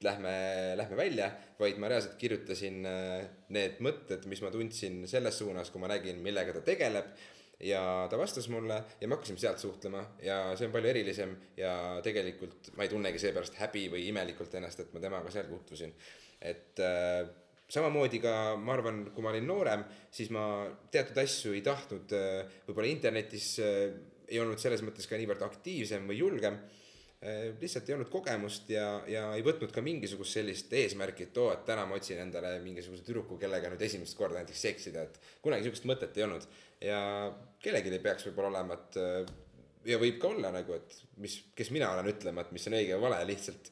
lähme, lähme välja, vaid ma reaalselt kirjutasin äh, need mõtted, mis ma tundsin selles suunas, kui ma nägin, millega ta tegeleb. ja ta vastas mulle ja me hakkasime sealt suhtlema ja see on palju erilisem ja tegelikult ma ei tunnegi seepärast häbi või imelikult ennast, et ma temaga seal tutvusin. et äh, samamoodi ka ma arvan, kui ma olin noorem, siis ma teatud asju ei tahtnud äh, võib-olla internetis äh, ei olnud selles mõttes ka niivõrd aktiivsem või julgem lihtsalt ei olnud kogemust ja, ja ei võtnud ka mingisugust sellist eesmärki, et oo, et täna ma otsin endale mingisuguse tüdruku, kellega nüüd esimest korda näiteks seksida, et kunagi sihukest mõtet ei olnud. ja kellelgi ei peaks võib-olla olema, et äh, ja võib ka olla nagu, et mis, kes mina olen ütlema, et mis on õige või vale, lihtsalt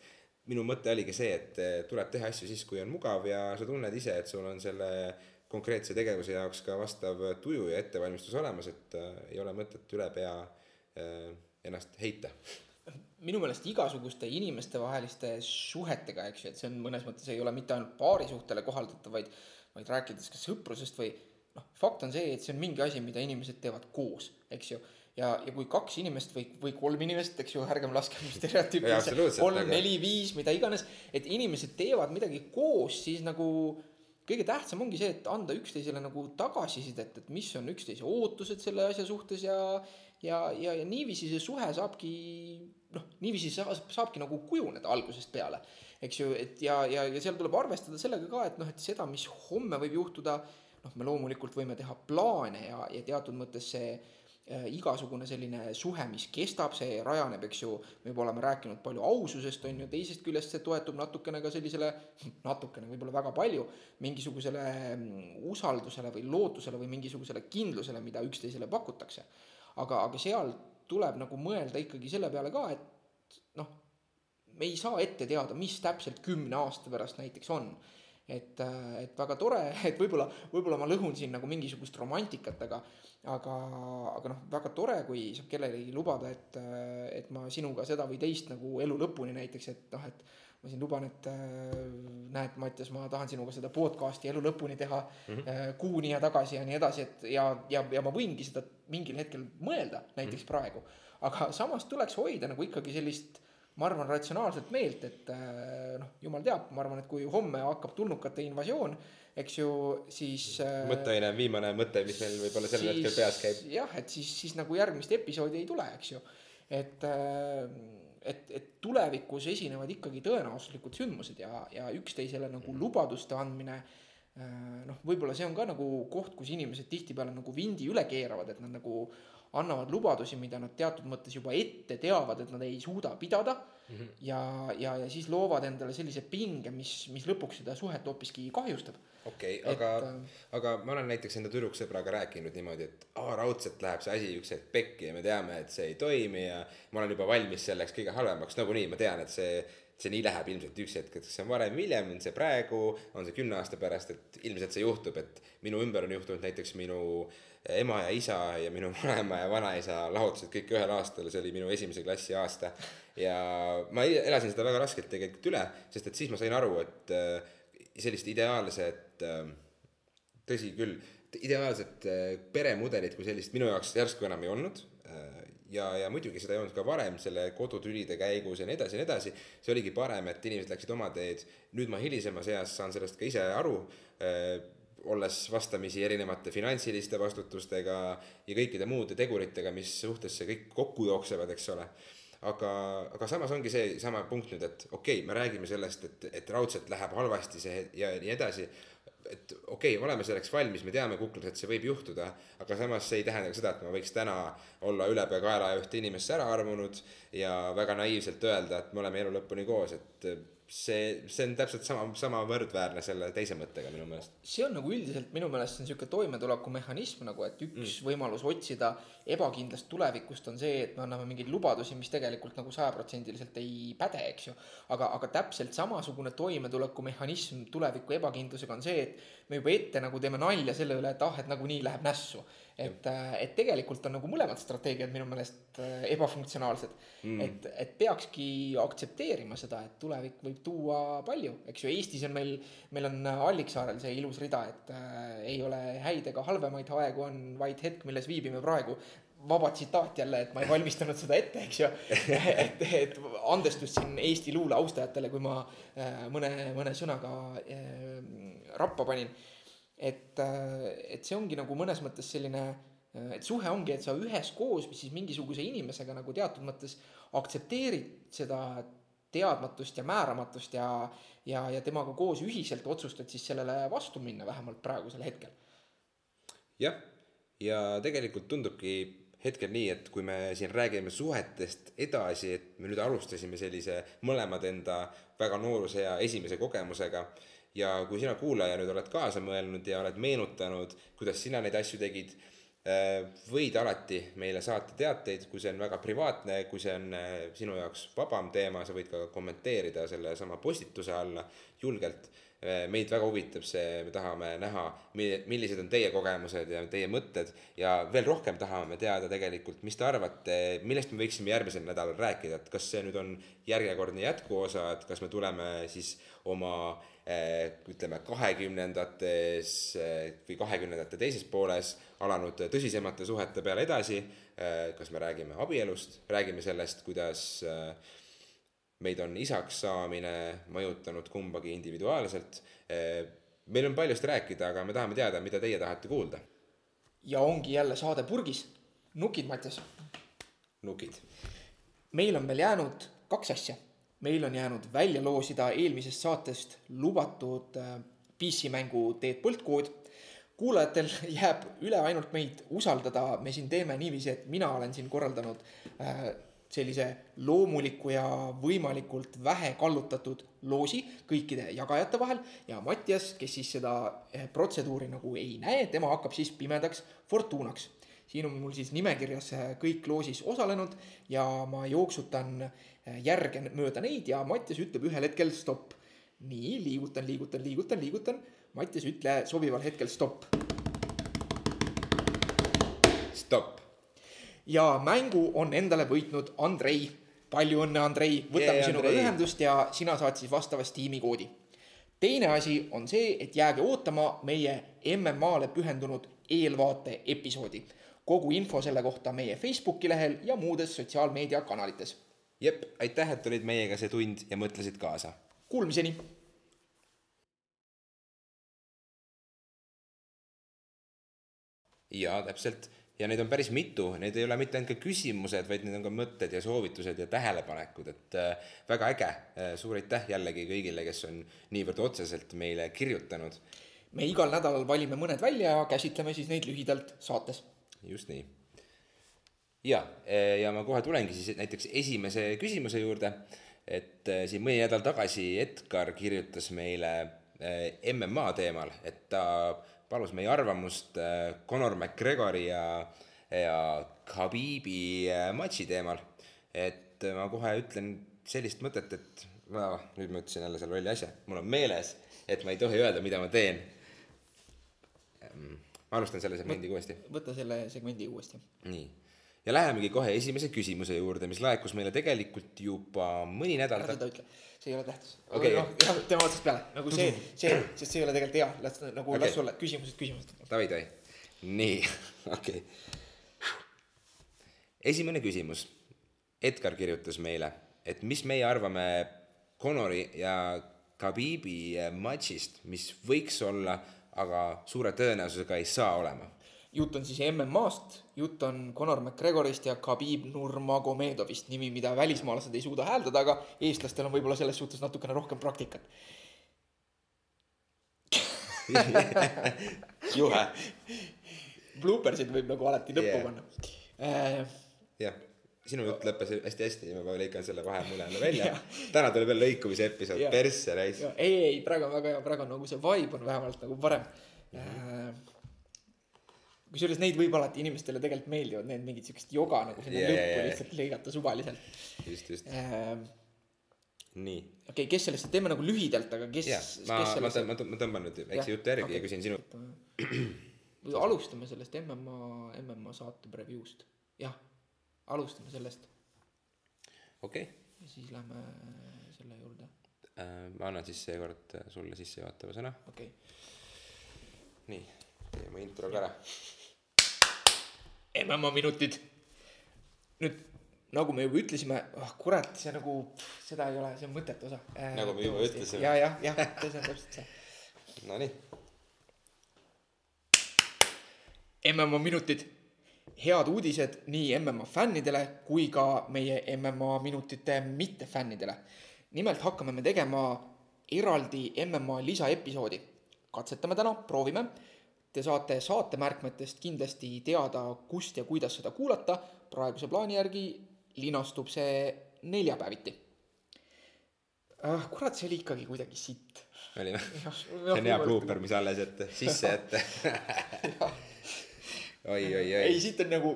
minu mõte oligi see, et äh, tuleb teha asju siis, kui on mugav ja sa tunned ise, et sul on selle konkreetse tegevuse jaoks ka vastav tuju ja ettevalmistus olemas, et äh, ei ole mõtet üle pea äh, ennast heita minu meelest igasuguste inimestevaheliste suhetega, eks ju, et see on mõnes mõttes ei ole mitte ainult paarisuhtele kohaldatav, vaid, vaid rääkides ka sõprusest või noh, fakt on see, et see on mingi asi, mida inimesed teevad koos, eks ju. ja, ja kui kaks inimest või, või kolm inimest, eks ju, ärgem laskem stereotüüpidesse, kolm, neli, viis, mida iganes, et inimesed teevad midagi koos, siis nagu kõige tähtsam ongi see, et anda üksteisele nagu tagasisidet, et mis on üksteise ootused selle asja suhtes ja ja, ja, ja niiviisi see suhe saabki noh, niiviisi sa, saabki nagu kujuneda algusest peale, eks ju, et ja, ja, ja seal tuleb arvestada sellega ka, et noh, et seda, mis homme võib juhtuda, noh, me loomulikult võime teha plaane ja, ja teatud mõttes see Äh, igasugune selline suhe, mis kestab, see rajaneb, eks ju, me juba oleme rääkinud palju aususest, on ju, teisest küljest see toetub natukene ka sellisele, natukene, võib-olla väga palju, mingisugusele mm, usaldusele või lootusele või mingisugusele kindlusele, mida üksteisele pakutakse. aga, aga seal tuleb nagu mõelda ikkagi selle peale ka, et noh, me ei saa ette teada, mis täpselt kümne aasta pärast näiteks on. Et, et väga tore, et võib-olla, võib-olla ma lõhun siin nagu mingisugust romantikat, aga aga, aga noh, väga tore, kui saab kellelegi lubada, et, et ma sinuga seda või teist nagu elu lõpuni näiteks, et noh, et ma siin luban, et näed, Mattias, ma tahan sinuga seda podcast'i elu lõpuni teha mm -hmm. kuuni ja tagasi ja nii edasi, et ja, ja, ja ma võingi seda mingil hetkel mõelda, näiteks mm -hmm. praegu. aga samas tuleks hoida nagu ikkagi sellist ma arvan ratsionaalset meelt, et noh, jumal teab, ma arvan, et kui homme hakkab tulnukate invasioon eks ju, siis. Äh, mõtteaine, viimane mõte, mis meil võib-olla sel hetkel peas käib. jah, et siis, siis nagu järgmist episoodi ei tule, eks ju. et, äh, et, et tulevikus esinevad ikkagi tõenäosuslikud sündmused ja, ja üksteisele nagu lubaduste andmine äh, noh, võib-olla see on ka nagu koht, kus inimesed tihtipeale nagu vindi üle keeravad, et nad nagu annavad lubadusi, mida nad teatud mõttes juba ette teavad, et nad ei suuda pidada mm. -hmm. ja, ja, ja siis loovad endale sellise pinge, mis, mis lõpuks seda suhet hoopiski kahjustab okei okay,, aga äh, aga ma olen näiteks enda tüdruksõbraga rääkinud niimoodi, et aa, raudselt läheb see asi üks hetk pekki ja me teame, et see ei toimi ja ma olen juba valmis selleks kõige halvemaks, nagunii ma tean, et see, see nii läheb ilmselt üks hetk, et kas see on varem hiljem, on see praegu, on see kümne aasta pärast, et ilmselt see juhtub, et minu ümber on juhtunud näiteks minu ema ja isa ja minu vanaema ja vanaisa lahutasid kõik ühel aastal, see oli minu esimese klassi aasta. ja ma elasin seda väga raskelt tegelikult üle, sest et siis ma sain aru, et äh, sellist ideaalset, ähm, tõsi küll, ideaalset äh, peremudelit kui sellist minu jaoks järsku enam ei olnud. Äh, ja, ja muidugi seda ei olnud ka varem selle kodutülide käigus ja nii edasi ja nii edasi. see oligi parem, et inimesed läksid oma teed. nüüd ma hilisemas eas saan sellest ka ise aru äh, olles vastamisi erinevate finantsiliste vastutustega ja kõikide muude teguritega, mis suhtes see kõik kokku jooksevad, eks ole aga, aga samas ongi seesama punkt nüüd, et okei okay,, me räägime sellest, et, et raudselt läheb halvasti see ja nii edasi. et okei okay,, oleme selleks valmis, me teame kuklas, et see võib juhtuda, aga samas see ei tähenda seda, et ma võiks täna olla ülepeakaela ühte inimesse ära armunud ja väga naiivselt öelda, et me oleme elu lõpuni koos, et see, see on täpselt sama, sama võrdväärne selle teise mõttega minu meelest. see on nagu üldiselt minu meelest see on sihuke toimetulekumehhanism nagu, et üks mm. võimalus otsida ebakindlast tulevikust on see, et me anname mingeid lubadusi, mis tegelikult nagu sajaprotsendiliselt ei päde, eks ju. aga, aga täpselt samasugune toimetulekumehhanism tuleviku ebakindlusega on see, et me juba ette nagu teeme nalja selle üle, et ah, et nagunii läheb nässu et, äh, et tegelikult on nagu mõlemad strateegiad minu meelest äh, ebafunktsionaalsed. Mm.. et, et peakski aktsepteerima seda, et tulevik võib tuua palju, eks ju, Eestis on meil, meil on Alliksaarel see ilus rida, et äh, ei ole häid ega halvemaid aegu, on vaid hetk, milles viibime praegu. Vaba tsitaat jälle, et ma ei valmistanud seda ette, eks ju. et, et andestust siin Eesti luule austajatele, kui ma äh, mõne, mõne sõnaga äh, rappa panin et, äh, et see ongi nagu mõnes mõttes selline, äh, et suhe ongi, et sa üheskoos siis mingisuguse inimesega nagu teatud mõttes aktsepteerid seda teadmatust ja määramatust ja, ja, ja temaga koos ühiselt otsustad siis sellele vastu minna, vähemalt praegusel hetkel. jah, ja tegelikult tundubki hetkel nii, et kui me siin räägime suhetest edasi, et me nüüd alustasime sellise mõlemad enda väga noorusea esimese kogemusega ja kui sina kuulaja nüüd oled kaasa mõelnud ja oled meenutanud, kuidas sina neid asju tegid, äh, võid alati meile saata teateid, kui see on väga privaatne, kui see on äh, sinu jaoks vabam teema, sa võid ka kommenteerida sellesama postituse alla julgelt. Äh, meid väga huvitab see, me tahame näha, millised on teie kogemused ja teie mõtted ja veel rohkem tahame teada tegelikult, mis te arvate, millest me võiksime järgmisel nädalal rääkida, et kas see nüüd on järjekordne jätkuosa, et kas me tuleme siis oma Eh, ütleme, kahekümnendates eh, või kahekümnendate teises pooles alanud tõsisemate suhete peale edasi. Kas me räägime abielust, räägime sellest, kuidas meid on isaks saamine mõjutanud kumbagi individuaalselt. meil on paljust rääkida, aga me tahame teada, mida teie tahate kuulda. ja ongi jälle saade purgis. nukid, Mattias. nukid. meil on veel jäänud kaks asja. meil on jäänud välja loosida eelmisest saatest lubatud äh, PC-mängu Teet Põldkood. kuulajatel jääb üle ainult meid usaldada, me siin teeme niiviisi, et mina olen siin korraldanud äh, sellise loomuliku ja võimalikult vähe kallutatud loosi kõikide jagajate vahel ja Mattias, kes siis seda eh, protseduuri nagu ei näe, tema hakkab siis pimedaks fortuunaks siin on mul siis nimekirjas äh, kõik loosis osalenud ja ma jooksutan äh, järge mööda neid ja Mattias ütleb ühel hetkel stopp. nii, liigutan, liigutan, liigutan, liigutan. Mattias, ütle sobival hetkel stopp. stopp. Ja mängu on endale võitnud Andrei. palju õnne, Andrei, võtame Jee, sinuga Andrei. ühendust ja sina saad siis vastava Steam'i koodi. teine asi on see, et jääge ootama meie MM-ale pühendunud eelvaate episoodi. kogu info selle kohta meie Facebooki lehel ja muudes sotsiaalmeediakanalites. jep, aitäh, et olid meiega see tund ja mõtlesid kaasa. Kuulmiseni jaa, täpselt. Ja neid on päris mitu, need ei ole mitte ainult ka küsimused, vaid need on ka mõtted ja soovitused ja tähelepanekud, et äh, väga äge. suur aitäh jällegi kõigile, kes on niivõrd otseselt meile kirjutanud. me igal nädalal valime mõned välja ja käsitleme siis neid lühidalt saates. just nii. ja, ja ma kohe tulengi siis näiteks esimese küsimuse juurde, et siin mõni nädal tagasi Edgar kirjutas meile MMA teemal, et ta palus meie arvamust eh, Conor McGregori ja, ja Khabibi eh, matši teemal. et ma kohe ütlen sellist mõtet, et ma, nüüd ma ütlesin jälle selle lolli asja, mul on meeles, et ma ei tohi öelda, mida ma teen. ma alustan selle segmendiga uuesti võta selle segmendi uuesti. nii, ja lähemegi kohe esimese küsimuse juurde, mis laekus meile tegelikult juba mõni nädal tagasi. see ei ole tähtis. Okei. noh, tema otsast peale, nagu see, see, sest see ei ole tegelikult hea, las nagu okay., las olla küsimused, küsimused. Davai, davai. nii, okei okay.. esimene küsimus. Edgar kirjutas meile, et mis meie arvame Conori ja Khabibi matšist, mis võiks olla, aga suure tõenäosusega ei saa olema. Jutt on siis MM-ast, jutt on Conor McGregorist ja Khabib Nurmagomedovist, nimi, mida välismaalased ei suuda hääldada, aga eestlastel on võib-olla selles suhtes natukene rohkem praktikat. juhe. Bloopersid võib nagu alati lõppu Yeah. panna äh,. jah, sinu jutt lõppes hästi hästi, ma lõikan selle vahemule jälle välja Jah.. täna tuleb veel lõikumise episood Jah., persse raisk. Ei, ei, praegu on väga hea, praegu on nagu see vibe on vähemalt nagu parem mm. -hmm. Kusjuures neid võib alati inimestele tegelikult meeldivad need mingid siuksed joga nagu sinna ja, lõppu ja. lihtsalt lõigata suvaliselt just, just, äh,. nii. okei okay,, kes sellest, teeme nagu lühidalt, aga kes, kes ma, ma ma ma tõmban nüüd väikse jutu järgi okei. ja küsin sinu, alustame sellest MMA, MMA saate preview'st, jah, alustame sellest okei okay.. ja siis lähme selle juurde, ma annan siis seekord äh, sulle sissejuhatava sõna, okei okay.. nii, teeme intro ka ära. MMA minutid. nüüd, nagu me juba ütlesime, ah kurat, see nagu, seda ei ole, see on mõttetu osa. Nagu me juba ütlesime. ja, jah, jah, see on täpselt see. Nonii, MMA minutid, head uudised nii MMA fännidele kui ka meie MMA minutite mittefännidele. nimelt hakkame me tegema eraldi MMA lisaepisoodi. katsetame täna, proovime. Te saate saatemärkmetest kindlasti teada, kust ja kuidas seda kuulata. praeguse plaani järgi linastub see neljapäeviti. kurat, see oli ikkagi kuidagi sitt. oli või? see on hea blooper, mis alles ette, sisse ette. oi, oi, ei, oi, siit on nagu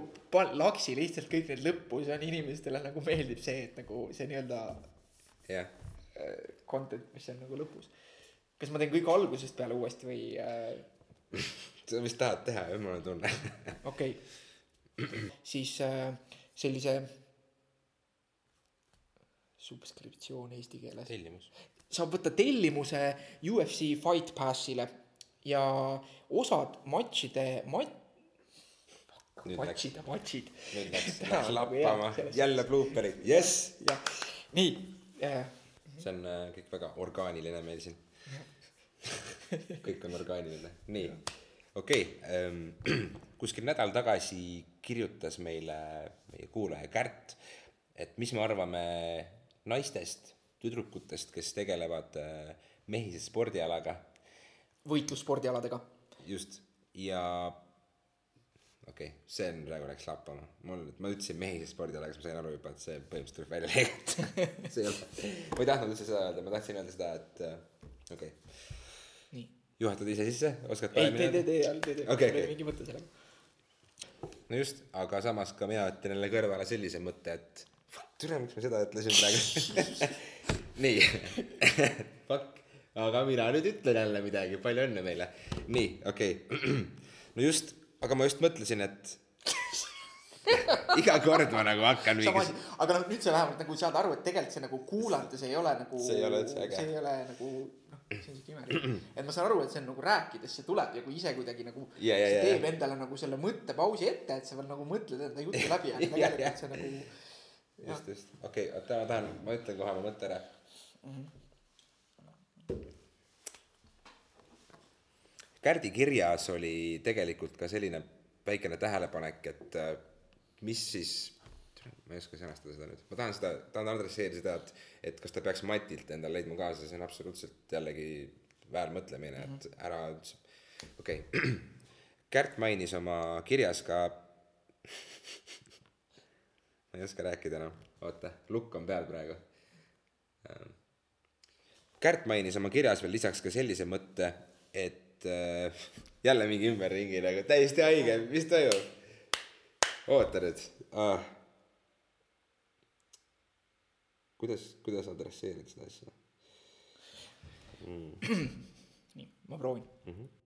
laksi lihtsalt kõik need lõppu, see on inimestele nagu meeldib see, et nagu see nii-öelda jah, äh, content, mis on nagu lõpus. kas ma teen kõik algusest peale uuesti või äh, sa vist tahad teha, jah, mul on tunne. okei siis äh, sellise subskriptsioon eesti keeles. tellimus. saab võtta tellimuse UFC Fight Passile ja osad matšide, mat-, matšide, matšid. nüüd läks, läks nagu lappama jälle blooperid, jess. jah, nii äh, see on äh, kõik väga orgaaniline meil siin. kõik on orgaaniline, nii, okei okay, ähm,, kuskil nädal tagasi kirjutas meile meie kuulaja Kärt, et mis me arvame naistest, tüdrukutest, kes tegelevad äh, mehise spordialaga, võitlusspordialadega. just, ja okei okay,, see on praegu läks lappama, mul, ma ütlesin mehise spordialaga, siis ma sain aru juba, et see põhimõtteliselt tuleb välja lõigata see ei ole, ma ei tahtnud üldse seda öelda, ma tahtsin öelda seda, et äh, okei. okay.. Juhatad ise sisse, oskad ei, tee, tee, tee, tee, tee, Okei, mul oli okei. mingi mõte sellega. no just, aga samas ka mina ütlen jälle kõrvale sellise mõtte, et türa, miks ma seda ütlesin praegu. nii, fuck, aga mina nüüd ütlen jälle midagi, palju õnne meile. nii, okei okay. no just, aga ma just mõtlesin, et iga kord ma nagu hakkan mingi aga noh, nüüd sa vähemalt nagu saad aru, et tegelikult see nagu kuulates ei ole nagu. See ei ole üldse äge. see ei ole nagu noh, see on siuke imelik. et ma saan aru, et see on nagu rääkides see tuleb ja kui ise kuidagi nagu Ja, ja, see teeb ja. endale nagu selle mõttepausi ette, et sa veel nagu mõtled enda juttu läbi, aga tegelikult see nagu. just, just, okei okay,, oota, ma tahan, ma ütlen kohe oma mõtte ära Kärdi kirjas oli tegelikult ka selline väikene tähelepanek, et äh, mis siis, ma ei oska sõnastada seda nüüd, ma tahan seda, tahan adresseerida seda, et, et kas ta peaks Matilt endale leidma kaasa, see on absoluutselt jällegi väärmõtlemine, et ära üldse, okei okay.. Kärt mainis oma kirjas ka ma ei oska rääkida enam, oota, lukk on peal praegu. Kärt mainis oma kirjas veel lisaks ka sellise mõtte, et äh, jälle mingi ümberringi nagu täiesti haige, mis toimub? Oota nüüd ah.. kuidas, kuidas adresseerida seda asja nii, ma proovin mm? -hmm.